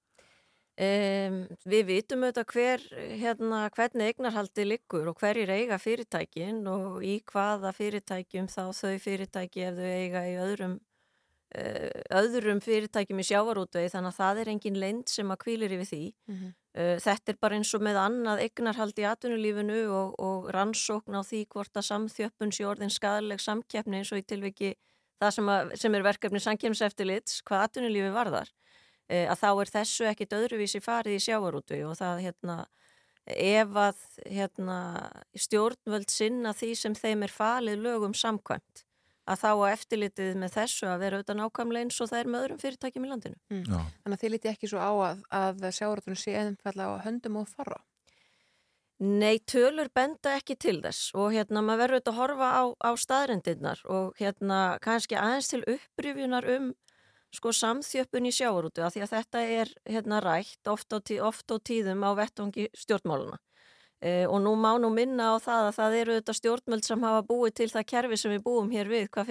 Um, við vitum auðvitað hver, hérna, hvernig eignarhaldi liggur og hverjir eiga fyrirtækin og í hvaða fyrirtækjum þá þau fyrirtæki ef þau eiga í öðrum, uh, öðrum fyrirtækjum í sjávarútvegi þannig að það er engin leind sem að kvílir yfir því. Mm -hmm. uh, þetta er bara eins og með annað eignarhaldi í atvinnulífinu og, og rannsókn á því hvort að samþjöppun sé orðin skadaleg samkeppni eins og í tilviki það sem, að, sem er verkefni samkemseftilits, hvað atvinnulífi varðar, að þá er þessu ekkit öðruvísi farið í sjávarútu og það hérna, ef að hérna, stjórnvöld sinna því sem þeim er falið lögum samkvæmt, að þá að eftirlitið með þessu að vera auðvitað nákvæmlega eins og það er með öðrum fyrirtækjum í landinu. Mm. Þannig að þið lítið ekki svo á að, að sjávarútunum sé á höndum og fara? Nei, tölur benda ekki til þess og hérna maður verður auðvitað að horfa á, á staðrendinnar og hérna kannski aðeins til upprifjunar um sko samþjöppun í sjáurútu að því að þetta er hérna rætt oft á, tí, oft á tíðum á vettvangi stjórnmáluna e, og nú má nú minna á það að það eru auðvitað stjórnmöld sem hafa búið til það kerfi sem við búum hér við hvað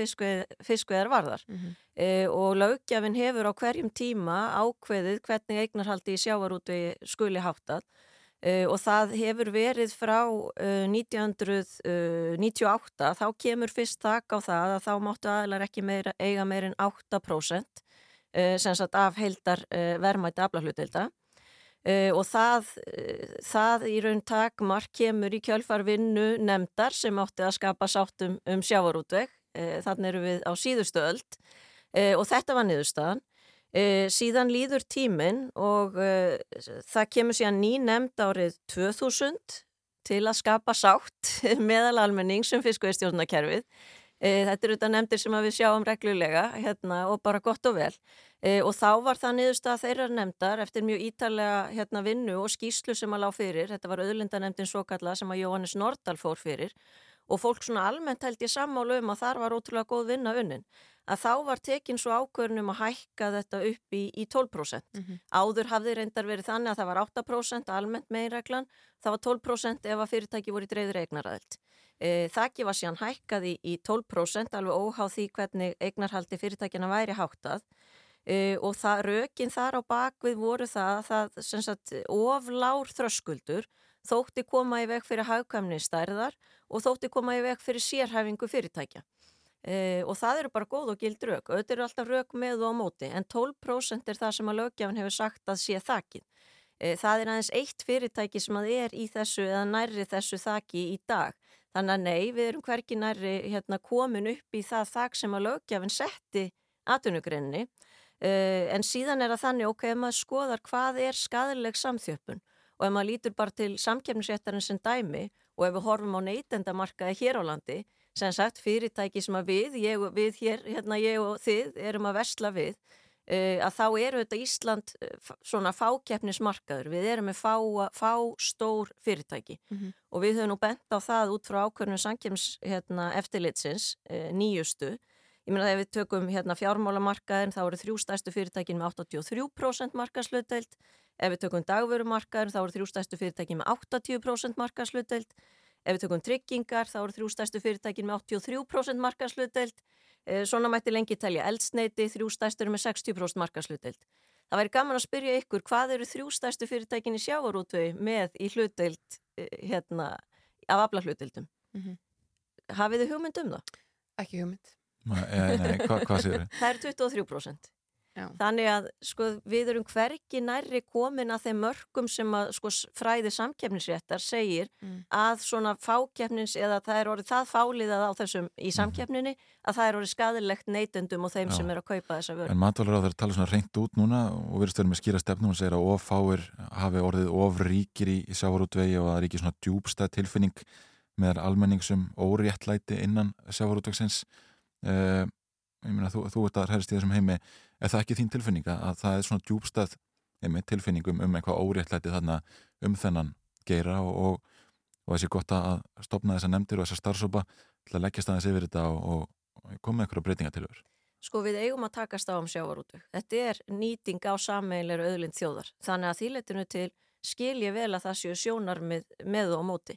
fiskveðar varðar. Mm -hmm. e, og lögjafin hefur á hverjum tíma ákveðið hvernig eignarhaldi í sjávarútu skuli háttað. Uh, og það hefur verið frá uh, 1998, þá kemur fyrst þakk á það að þá máttu aðlar ekki meira, eiga meirinn 8% uh, sem sagt af heildar verðmætti aflahlutilda og það, það í raun takmark kemur í kjölfarvinnu nefndar sem átti að skapa sáttum um sjávarútveg, þannig eru við á síðustu öld og þetta var niðurstaðan. Síðan líður tíminn og það kemur síðan ný nefnd árið 2000 til að skapa sátt meðal almenning sem fiskveistjórnakerfið. Uh, þetta eru þetta nefndir sem við sjáum reglulega hérna, og bara gott og vel. Og þá var það niðurstað þeirra nefndar eftir mjög ítalega hérna, vinnu og skýslu sem að lág fyrir. Þetta var auðlindanemndin svo kalla sem að Jóhannes Nordal fór fyrir og fólk svona almennt held ég sammálu um að þar var ótrúlega góð vinna unnin að þá var tekin svo ákvörnum að hækka þetta upp í, í 12%. Mm -hmm. Áður hafði reyndar verið þannig að það var 8% almennt meginreglan, það var 12% ef að fyrirtæki voru í dreifður eignaræðild. E, þakki var síðan hækkað í, í 12% alveg óháð því hvernig eignarhaldi fyrirtækina væri háttað e, og það rökin þar á bakvið voru það, það sem sagt oflár þröskuldur þótti koma í veg fyrir hagkvæmni stærðar og þótti koma í veg fyrir sérhæfingu fyrirtækja. Uh, og það eru bara góð og gild og þetta eru alltaf rauk með og á móti en 12% er það sem að lögjafin hefur sagt að sé þakkið. Uh, það er aðeins eitt fyrirtæki sem að er í þessu eða nærri þessu þakki í dag. Þannig að nei, við erum hverki nærri hérna, komin upp í það þakk sem að lögjafin setti atvinnugrenni uh, en síðan er að þannig ok, ef maður skoðar hvað er skadileg samþjöppun og ef maður lítur bara til samkjöfnisréttarinn sem dæmi og ef við horfum á neytendamarkaði hér á landi sem sagt fyrirtæki sem að við, ég, við hér, hérna ég og þið erum að versla við að þá eru þetta Ísland svona fákeppnismarkaður, við erum með fá, fá stór fyrirtæki mm -hmm. og við höfum nú bent á það út frá ákvörnum sankjæms hérna, eftirlitsins uh, nýjustu. Ég meina ef við tökum hérna fjármálamarkaðin þá eru þrjústæstu fyrirtækin með 83% markaðslutdeild, ef við tökum dagverumarkaðin þá eru þrjústæstu fyrirtækin með 80% markaðslutdeild, ef við tökum tryggingar þá eru þrjústæstu fyrirtækin með 83% markaðslutdeild, svona mætti lengi telja eldsneiti, þrjústæstur með 60% markaðslutdeild. Það væri gaman að spyrja ykkur hvað eru þrjústæstu fyrirtækin í sjávarútvei með í hlutdeild hérna af aflahlutdeildum? Mm -hmm. Hafið þið hugmynd um það? Ekki hugmynd. Nei, nei, hva, hvað séu þið? Það eru 23%. Já. Þannig að sko, við erum hverki nærri komin að þeim mörgum sem að sko, fræði samkeppnisréttar segir Mm. að svona fákeppnins eða það er orðið það fáliðað á þessum í samkeppninni að það er orðið skadilegt neytendum og þeim Já. sem er að kaupa þessa vörð. En matvalar á þeir tala svona reynd út núna og verðist verið með skýra stefnum og segir að offáir hafi orðið ofríkir í, í sjávarútvegi og að það er ekki svona djúbstað tilfinning meðal almenningsum óréttlæti innan sjávarútvegsins uh, er það ekki þín tilfinninga að það er svona djúbstað tilfinningum um eitthvað óréttlæti þarna um þennan geira og, og, og þessi gott að stopna þessa nefndir og þessa starfsópa til að leggja staðins yfir þetta og, og koma með einhverja breytinga til þau. Sko við eigum að takast á um sjávarútu. Þetta er nýting á sammeilera auðlind þjóðar. Þannig að þýletinu til skilji vel að það séu sjónar með, með og móti.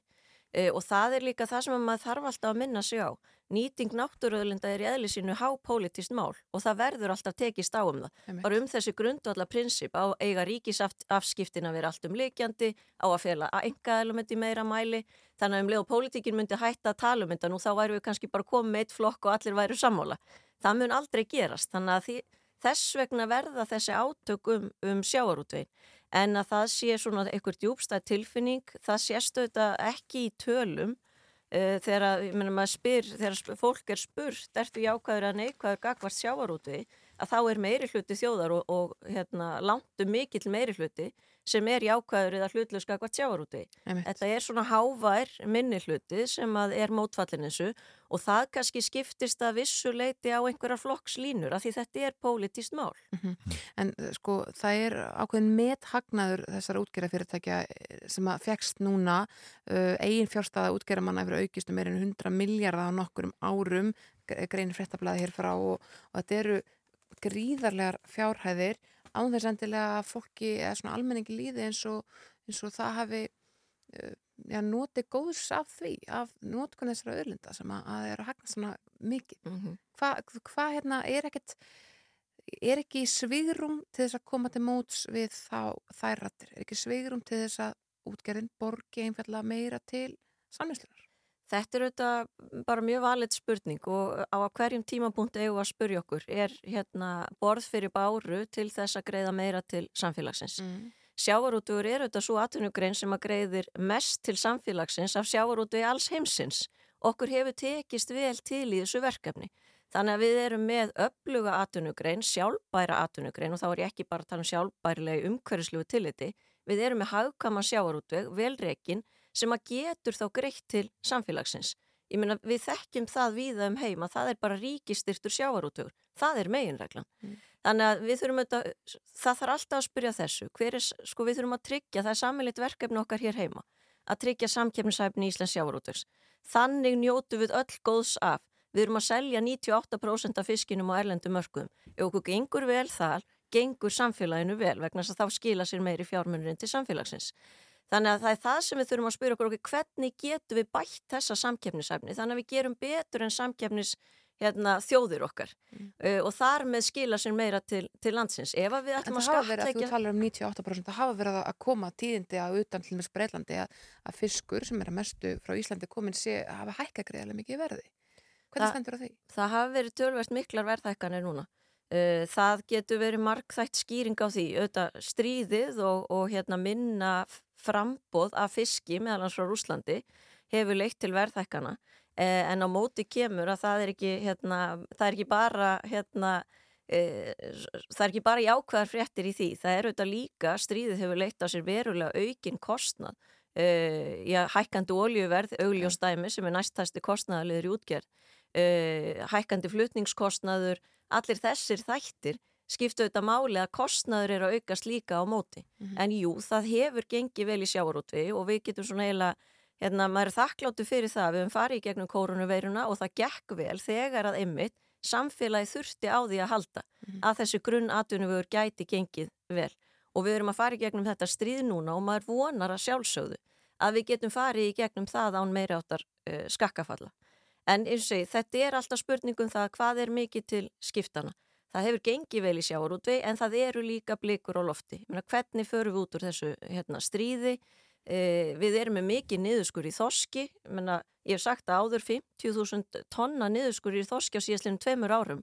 E, og það er líka það sem maður þarf alltaf að minna sig á. Nýting náttúruauðlinda er í eðli sínu hápolítist mál og það verður alltaf tekist á um það. Einmitt. Bara um þessi grundvallar prinsip á eiga ríkisafskiptin að vera allt um leikjandi, á að fela að enga elementi meira mæli. Þannig að um leið og pólitíkin myndi hætta að tala um þetta nú þá væru við kannski bara komið með eitt flokk og allir væru sammála. Það mun aldrei gerast. Þannig að því, þess vegna verða þessi átök um, um sjáarútvegin. En að það sé svona einhver djúbstæð tilfinning, það sést auðvitað ekki í tölum uh, þegar, ég meina spyr, þegar fólk er spurt, ertu jákvæður að neikvæður gagvart sjávarútvegi, að þá er meiri hluti þjóðar og, og hérna, langtum mikill meiri hluti sem er jákvæður eða hlutlust gagvart sjávarútvegi. Einmitt. Þetta er svona hávær minni hluti sem er mótfallin þessu og það kannski skiptist að vissu leiti á einhverjar flokkslínur af því þetta er pólitíst mál. En eh, sko það er ákveðin methagnaður þessara útgerðafyrirtækja eh, sem að fegst núna uh, eigin fjárstaða útgerðamanna yfir aukist um meirinn 100 miljardar á nokkurum árum gre- greinir fréttablaði hér frá og, og þetta eru gríðarlegar fjárhæðir án þess endilega að fólki eða svona almenningi líði eins og, eins og það hafi uh, já, noti góðs af því af notkun þessara öðlinda sem að, að er að hagna svona mikið. Mm -hmm. Hvað hva, hérna er ekkert er ekki svigrum til þess að koma til móts við þá þær rættir? Er ekki svigrum til þess að útgerðin borgi einfallega meira til samnýslunar? Þetta er auðvitað bara mjög valit spurning og á hverjum tímapunkti eigum við að spurja okkur er hérna borð fyrir báru til þess að greiða meira til samfélagsins. Mm. Sjávarútugur er auðvitað svo atvinnugrein sem að greiðir mest til samfélagsins af sjávarútu í alls heimsins. Okkur hefur tekist vel til í þessu verkefni. Þannig að við erum með öfluga atvinnugrein, sjálfbæra atvinnugrein og þá er ég ekki bara að tala um sjálfbærilegi umhverfislegu tilliti. Við erum með hagkama sjávarútveg, velreikin, sem að getur þá greitt til samfélagsins. Ég meina við þekkjum það víða um heima, það er bara ríkistyrtur sjávarútugur. Það er meginreglan. Þannig að við þurfum auðvitað, það þarf alltaf að spyrja þessu. Hver er, sko við þurfum að tryggja, það er sammeilitt verkefni okkar hér heima, að tryggja samkefnisæfni í Íslands sjávarútugs. Þannig njótu við öll góðs af. Við erum að selja 98% af fiskinum á erlendu mörgum. Ef okkur gengur vel þar, gengur samfélaginu vel vegna þess að þá skila sér meiri fjármunurinn til samfélagsins. Þannig að það er það sem við þurfum að spyrja okkur okkur hvernig getum við bætt þessa samkeppnisæfni þannig að við gerum betur en samkeppnis hérna, þjóðir okkar uh, og þar með skila sér meira til, til landsins. Ef við En ætlum að það hafa verið, að þú talar um 98%, það hafa verið að koma tíðindi að utan til með Breitlandi að, að fiskur sem er að mestu frá Íslandi komin sé að hafa hækka greiðarlega mikið verði. Hvernig Það- stendur á því? það hafa verið tölvert miklar verðhækkanir núna. Uh, það getur verið markþætt skýring á því, auðvitað stríðið og, og hérna minna f- framboð af fiski meðal hans frá Rúslandi hefur leitt til verðhækkana. Uh, en á móti kemur að það er ekki, hérna, það er ekki bara hérna, uh, það er ekki bara jákvæðar fréttir í því, það er auðvitað líka stríðið hefur leitt á sér verulega aukin kostnað. Uh, já, hækkandi oljuverð, augljóstæmi sem er næstæsti kostnaðaliður í útgerð. Uh, hækkandi flutningskostnaður, allir þessir þættir skiptu auðvitað máli að kostnaður er að aukast líka á móti. En jú, það hefur gengið vel í sjávarútvi og við getum svona eiginlega, hérna, maður er þakkláttu fyrir það, við höfum farið í gegnum koronaveiruna og það gekk vel þegar að einmitt samfélagi þurfti á því að halda að þessu grunn atvinnuvegur gæti gengið vel. Og við erum að fara í gegnum þetta stríð núna og maður vonar að sjálfsögðu að við getum farið í gegnum það án meiri áttar uh, skakkafalla. En eins og segi, þetta er alltaf spurningum það hvað er mikið til skiptana. Það hefur gengið vel í sjávarútvei en það eru líka blikur á lofti. Meina, hvernig förum við út úr þessu hérna, stríði? Eh, við erum með mikið niðurskur í þoski. Meina, ég hef sagt að áður 50.000 tonna niðurskur í þoski á síðastlega tveimur árum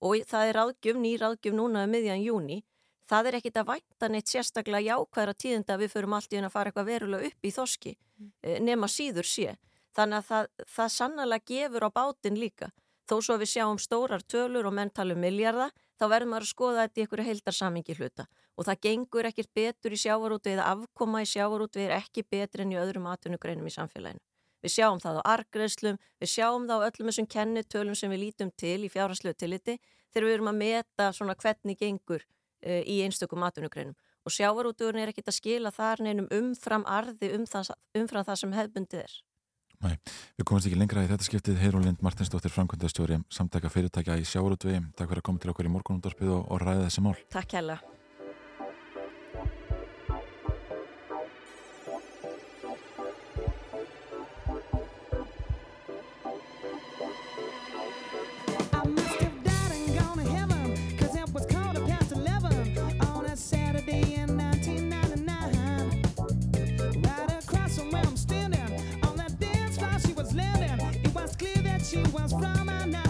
og það er ráðgjöf, ný ráðgjöf núna um miðjan júni. Það er ekkit að vænta neitt sérstaklega jákvæðra tíðenda að við förum allt í henn að fara eitthvað verulega upp í þoski eh, nema síður sé. Þannig að það, það sannlega gefur á bátinn líka. Þó svo við sjáum stórar tölur og menn tala um miljarda, þá verðum maður að skoða þetta í einhverju heildarsamingi hluta. Og það gengur ekkert betur í sjávarútu eða afkoma í sjávarútu er ekki betri en í öðrum atvinnugreinum í samfélaginu. Við sjáum það á argreðslum, við sjáum það á öllum þessum kennitölum sem við lítum til í fjárhanslegu tilliti. þegar við erum að meta svona hvernig gengur uh, í einstökum atvinnugreinum og sjávarútugurinn er ekkit að skila þar neinum umfram arði um umfram það sem hefbundið er. Nei, við komumst ekki lengra í þetta skiptið. Heirún Lind Martinsdóttir, framkvæmdastjóri samtaka fyrirtækja í sjávarútvegi. Takk fyrir að koma til okkur í morgunundarpið og, og ræða þessi mál. Takk hella she was from another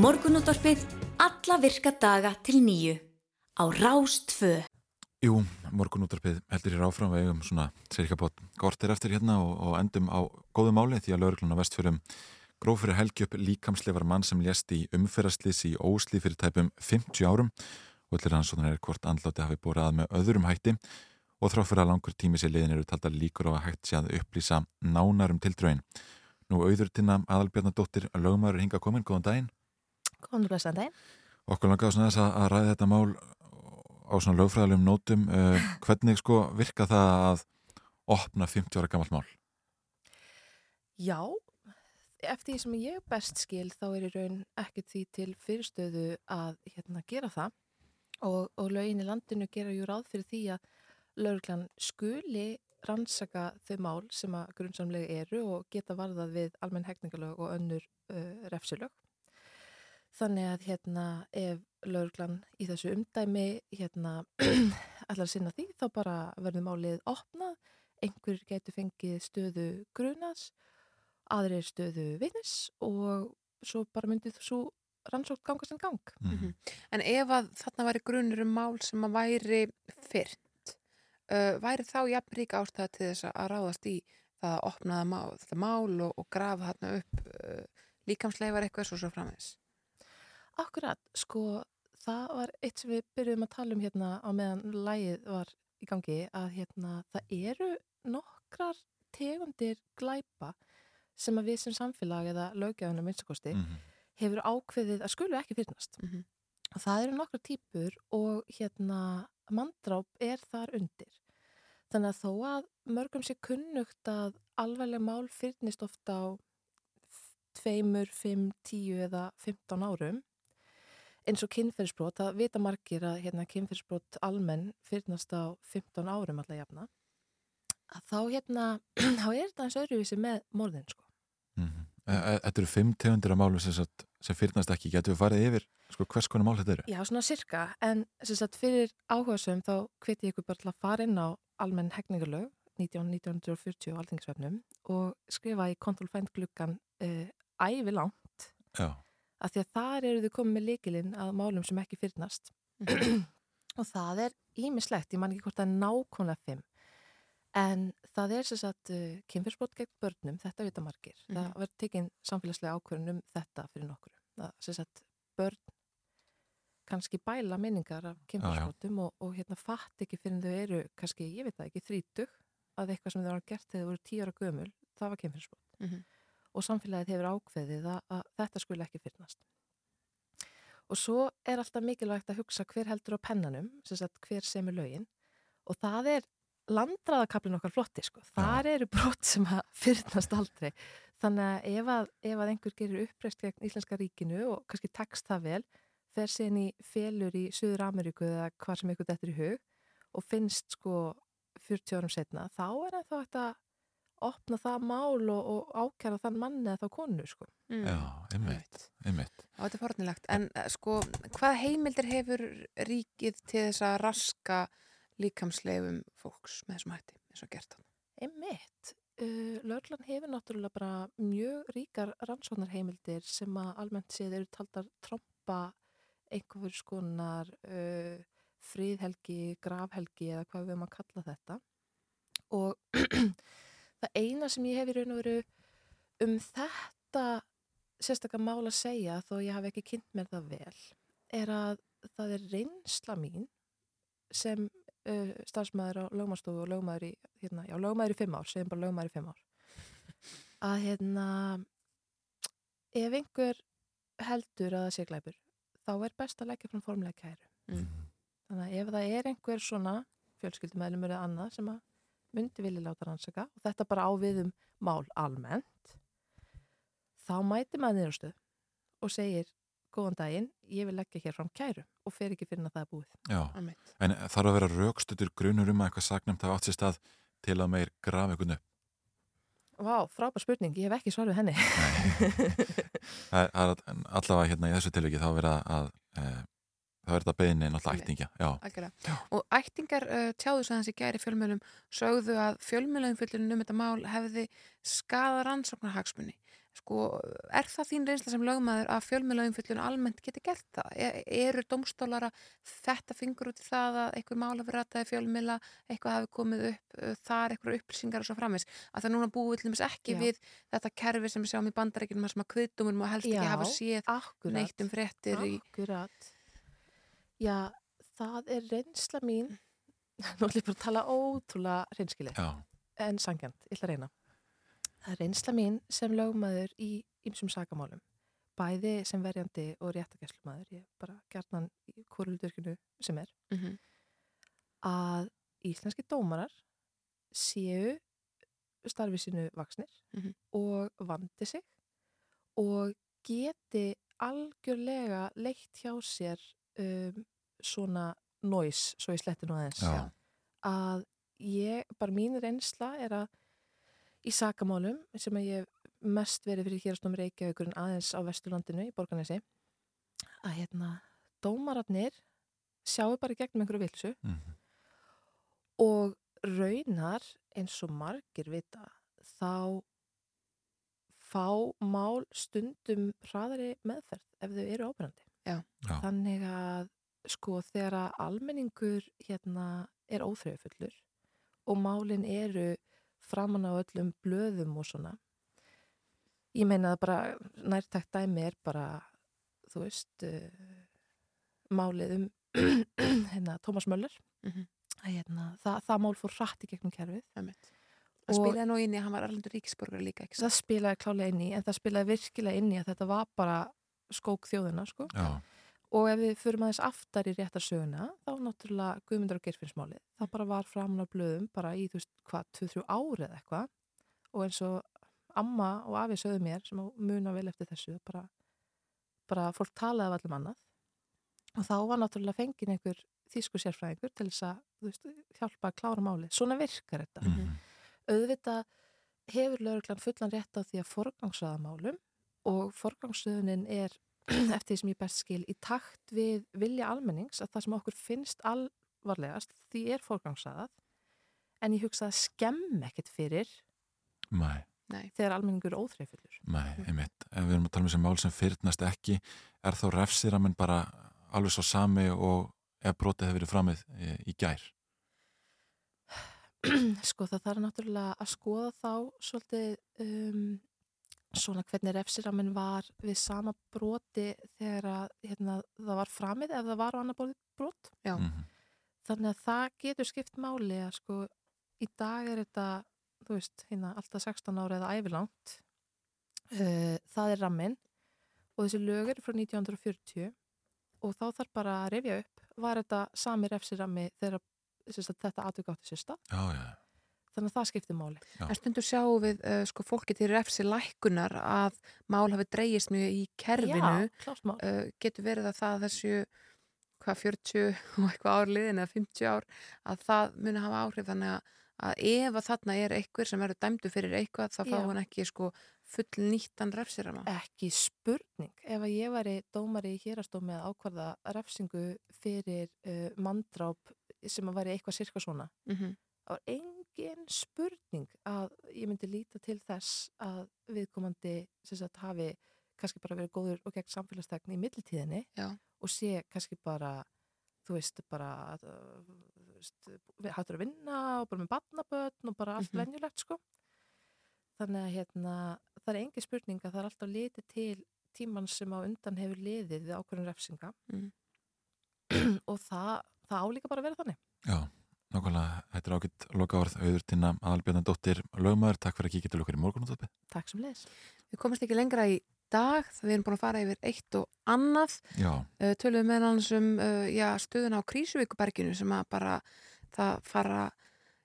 Morgunútvarpið alla virka daga til nýju á Rástfö. Jú, morgunúttarpið heldur hér áfram við eigum svona cirka bótt gortir eftir hérna og, og endum á góðu máli því að lauruglun á vestfjörum gróf fyrir helgi upp líkamsleifar mann sem lést í umferðarslýs í Ósli fyrir tæpum 50 árum og allir svona er hvort andláti hafi búið að með öðrum hætti og þrátt fyrir að langur tími sér liðin eru taldar líkur á að hægt sé að upplýsa nánarum tildrögin. Nú auður tina aðalbjarnadóttir lögumæður hinga komin, góðan daginn. Góðan blessaðan daginn. Okkur langaði svona þess að, að ræða þetta mál á svona lögfræðilegum nótum. Uh, hvernig sko virka það að opna 50 ára gammalt mál? Já, eftir því sem ég best skil þá er í raun ekkert því til fyrirstöðu að hérna, gera það og, og lögin í landinu gera jú ráð fyrir því að lögreglan skuli rannsaka þau mál sem að grunnsamlega eru og geta varðað við almenn hegningalög og önnur uh, refsilög. Þannig að hérna ef lauruglan í þessu umdæmi hérna allar sinna því þá bara verður málið opnað, einhver getur fengið stöðu grunas, aðrir stöðu vitnis og svo bara myndið svo rannsókt gangast en gang. Mhm. En ef að þarna væri grunur um mál sem að væri fyrnt, uh, væri þá jafn rík ástæða til þess að ráðast í það að opna það mál, þetta mál og, og grafa þarna upp uh, líkamsleifar eitthvað svo svo framins? Akkurat, sko, það var eitt sem við byrjuðum að tala um hérna á meðan lægið var í gangi að hérna það eru nokkrar tegundir glæpa sem að við sem samfélag eða löggjafinu minnstakosti hefur ákveðið að skulu ekki fyrnast. Og það eru nokkra típur og hérna mandráp er þar undir. Þannig að þó að mörgum sé kunnugt að alveglega mál fyrnist ofta á tveimur, fimm, tíu eða 15 árum eins og kynferðisbrot, það vita margir að hérna, kynferðisbrot almenn fyrnast á 15 árum alltaf jafna að þá hérna þá er þetta eins öðruvísi með morðin sko. E- e- Þetta eru fimm tegundir af málum sem, sem fyrnast ekki. Getur við farið yfir sko, hvers konar mál þetta eru? Já, svona sirka, en sagt fyrir áhugasum þá hveti ég ykkur bara til að fara inn á almenn hegningarlög 19, 1940 á alþingisvefnum og skrifa í Control Find gluggan uh, ævi langt Já. Að því að þar eru þau komið með líkilinn að málum sem ekki fyrnast. Og það er ímislegt, ég man ekki hvort er nákvæmlega fimm. En það er sem sagt uh, kynfyrsbrot gegn börnum, þetta vita margir. Mhm. það verður tekinn samfélagslega ákvörðun um þetta fyrir nokkru, það sem sagt börn kannski bæla minningar af kynfyrsbrotum og, og hérna fatt ekki fyrir þau eru kannski, ég veit það ekki, þrítug að eitthvað sem þau var gert þegar þau voru tíu ára gömul það var kynfyrsbrot Mhm. Og samfélagið hefur ákveðið að, að þetta skuli ekki fyrnast. Og svo er alltaf mikilvægt að hugsa hver heldur á pennanum, sem sagt hver semur lögin og það er landraðakablin okkar flotti sko. Þar eru brot sem að fyrnast aldrei. Þannig að ef að, ef að einhver gerir uppreist gegn Íslenska ríkinu og kannski tekst það vel, fer síðan í felur í Suður Ameríku eða hvað sem ykkur dettur í hug og finnst sko 40 árum setna, þá er það þetta opna það mál og, og ákæra þann manni eða þá konu sko. Mm. Já, einmitt, einmitt. Já, þetta er fornilegt. En eh, sko, hvað heimildir hefur ríkið til þess að raska líkamsleifum fólks með þessum hætti, eins og gert hann? Einmitt. Uh, Lörglan hefur náttúrulega bara mjög ríkar rannsóknarheimildir sem að almennt séð eru taldar tromba einhver skonar uh, friðhelgi, grafhelgi eða hvað við höfum að kalla þetta. Og það eina sem ég hef í raun og veru um þetta sérstaklega mál að segja þó ég hafi ekki kynnt mér það vel er að það er reynsla mín sem uh, starfsmæður á lögmastofu og lögmaður í, hérna, já, lögmaður í fimm ár, segjum bara lögmaður í fimm ár að hérna ef einhver heldur að það sé glæpur þá er best að leggja fram formulega kæru Mm. þannig að ef það er einhver svona fjölskyldumæðlumur eða annað sem að myndi vilja láta rannsaka og þetta bara á við um mál almennt þá mæti maður niðurstöð og segir góðan daginn, ég vil leggja hér fram kæru og fer ekki fyrir að það er búið. En þarf að vera raukstutur grunur um að eitthvað sagnemt hafa átt sér stað til að meir grafa einhvern upp. Vá, frábær spurning, ég hef ekki svarið henni. Allavega hérna í þessu tilviki þá verið að, að e, þá er þetta beðinni Einmitt. ættingja. Já, Algjörlega. Og ættingar uh, tjáðu svo þessi gæri fjölmjölum sögðu að fjölmjölaumfyllunum um þetta mál hefði skada rannsóknarhagsmunni. Sko, er það þín reynsla sem lögmaður að fjölmjölaumfyllun almennt geti gert það? Er, eru domstólara þetta fingur út í það að einhver mál hafi rataði fjölmjöla, eitthvað hafi komið upp, uh, þar eitthvað upplýsingar og svo framins? Að það núna búið til dæmis ekki Já. við þetta kerfi sem við sjáum í bandaríkjum sem að kviðdómur má helst ekki hafa séð neitt um fréttir í... Já, það er reynsla mín nú ætlum ég bara að tala ótrúlega reynskili já, en sangjant, ég ætla að reyna það er reynsla mín sem lögmaður í ýmsum sakamálum bæði sem verjandi og réttakeslumaður ég er bara gerðnan í koruludurkinu sem er Mhm. að íslenski dómarar séu starfi sínu vaksnir Mhm. og vandi sig og geti algjörlega leitt hjá sér um, svona noise, svo ég sletti nú aðeins Já. að ég, bara mín reynsla er að í sakamálum sem að ég mest verið fyrir hérastum Reykjavíkur en aðeins á Vesturlandinu í Borganesi að hérna dómararnir sjáu bara gegnum einhverju vilsu Mhm. og raunar eins og margir vita þá fá mál stundum hraðari meðferð ef þau eru ábyrjandi. Já. Já. Þannig að sko þegar að almenningur hérna er óþreyfullur og málin eru framan á öllum blöðum og svona. Ég meina að bara nærtækt dæmi er bara, þú veist, uh, málið um hérna, Tómas Möller. Mhm. Að, hérna, það, það mál fór hratt í gegnum kerfið. Það spilaði nú inn í að hann var Erlendur Ríkisborgar líka, ekki Það spilaði klálega inn í, en það spilaði virkilega inn í að þetta var bara skók þjóðina, sko. Og ef við förum aðeins aftar í réttarsöguna, þá náttúrulega Guðmundur og Geirfinnsmálið. Það bara var framan á blöðum bara í, þú veist, hvað, 2-3 ári eða eitthvað. Og eins og amma og afi sögðu mér, sem muna vel eftir þessu, bara, bara fólk talaði af allum annað. Og þá var náttúrulega fengin einhver þýsku sérfræðingur til þess að, veist, hjálpa að klára málið. Svona virkar þetta. Mhm. Auðvitað hefur lauruglan fullan rétt á því að forgangsraða málum og forgangsröðunin er eftir því sem ég best skil í takt við vilja almennings að það sem okkur finnst alvarlegast því er forgangsraðað en ég hugsa að skemm ekkert fyrir Nei, Nei. þegar almenningur er óþreifullur. nei, einmitt. Ef við erum að tala um þessi mál sem fyrnast ekki, er þá refsir að menn bara alveg svo sami og ef brotið hefur verið framið í, í gær? sko það þarf náttúrulega að skoða þá svolítið um, svona hvernig refsiramin var við sama broti þegar að hérna, það var framið ef það var á annar borðið brot. Já. Mhm. Þannig að það getur skipt máli að sko í dag er þetta, þú veist, hérna alltaf 16 ára eða ævilangt. Uh, það er rammin og þessi lög eru frá 1940 og þá þarf bara að rifja upp, var þetta sami refsirammi þegar þetta atvik átti sér stað. Já, já. Þannig að það skiptir máli. En stundur sjáum við uh, sko, fólki til refsi lækkunar að mál hafi dreigist mjög í kerfinu. Já, klárt mál. Uh, getur verið að það þessu hvað 40 og eitthvað árliðin eða 50 ár að það muni hafa áhrif þannig að, að ef að þarna er einhver sem verður dæmdu fyrir eitthvað þá fá Já. hann ekki sko full nýttan refsirama. Ekki spurning. Ef að ég væri dómari í hérastómi að ákvarða refsingu fyrir uh, mandráp sem að væri eitthvað sirka svona, Mhm. þá er engin spurning að ég myndi líta til þess að viðkomandi sagt hafi kannski bara verið góður og gegn samfélagstegn í millitíðinni Já. og sé kannski bara þú veist, bara þú veist, hættur að vinna og bara með barnabötn og bara allt Mhm. venjulegt sko þannig að hérna, það er engin spurning að það er alltaf litið til tíman sem á undan hefur liðið við ákvörðun refsinga Mm. og það, það álíka bara að vera þannig Já, nákvæmlega, þetta er ágætt loka orð auður tína aðalbjörnandóttir lögmaður, takk fyrir að kíkja til okkur í morgunútöpi. Takk sem leis Við komumst ekki lengra í dag, við erum búin að fara yfir eitt og annað. Já. Uh, tölum við með hans um uh, stöðuna á Krísuvíkuberginu sem að bara það fara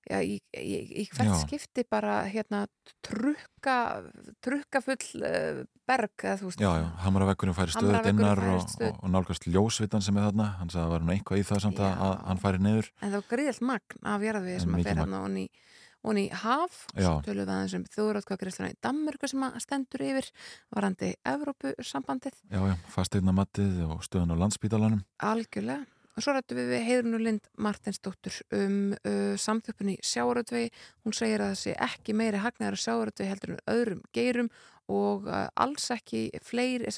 já, í, í, í hvert Já. skipti bara hérna trukka, trukka full uh, berg eða. Já, já, Hamravekkurinn færi stöðut innar og, og, og nálgast ljósvitan sem er þarna, hann sagði að það var nú eitthvað í það samt að, að hann færi niður. En það var gríðalt magn af En sem að fer hann onni, onni í haf Já. svo tölum við aðeins um þjóðratkvæðgriðsluna í Danmörku sem að stendur yfir varandi Evrópusambandið Já, já, fasteignamatið og stöðun á landsbítalanum. Algjörlega. Og svo rættum við við Heiðrunu Lind Martinsdóttur um uh, samþjöppun í sjáaröldvegi. Hún segir að það sé ekki meiri hagnaðar á sjáaröldvegi heldur en öðrum geirum og uh, alls ekki fleiri,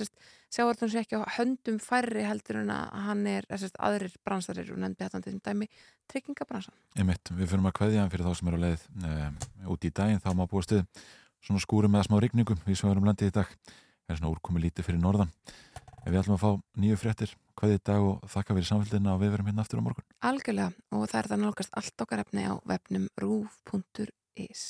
sjáaröldvegi sé ekki á höndum færri heldur en að hann er sest, aðrir bransarir og nefndi þetta til dæmi tryggingabransan. Einmitt, við fyrir að kveðja hann fyrir þá sem eru á leið e, út í daginn, þá má búa stuð svona skúri með smá rigningum við svegurum landið í dag, er svona úrkomi lítið fyrir norðan. Ef við ætlum að fá nýju fréttir, kveðið í dag og þakka fyrir samfélgina og við verum hérna aftur á morgun. Algjörlega. Og það er það nálgast allt okkar efni á vefnum rúf.is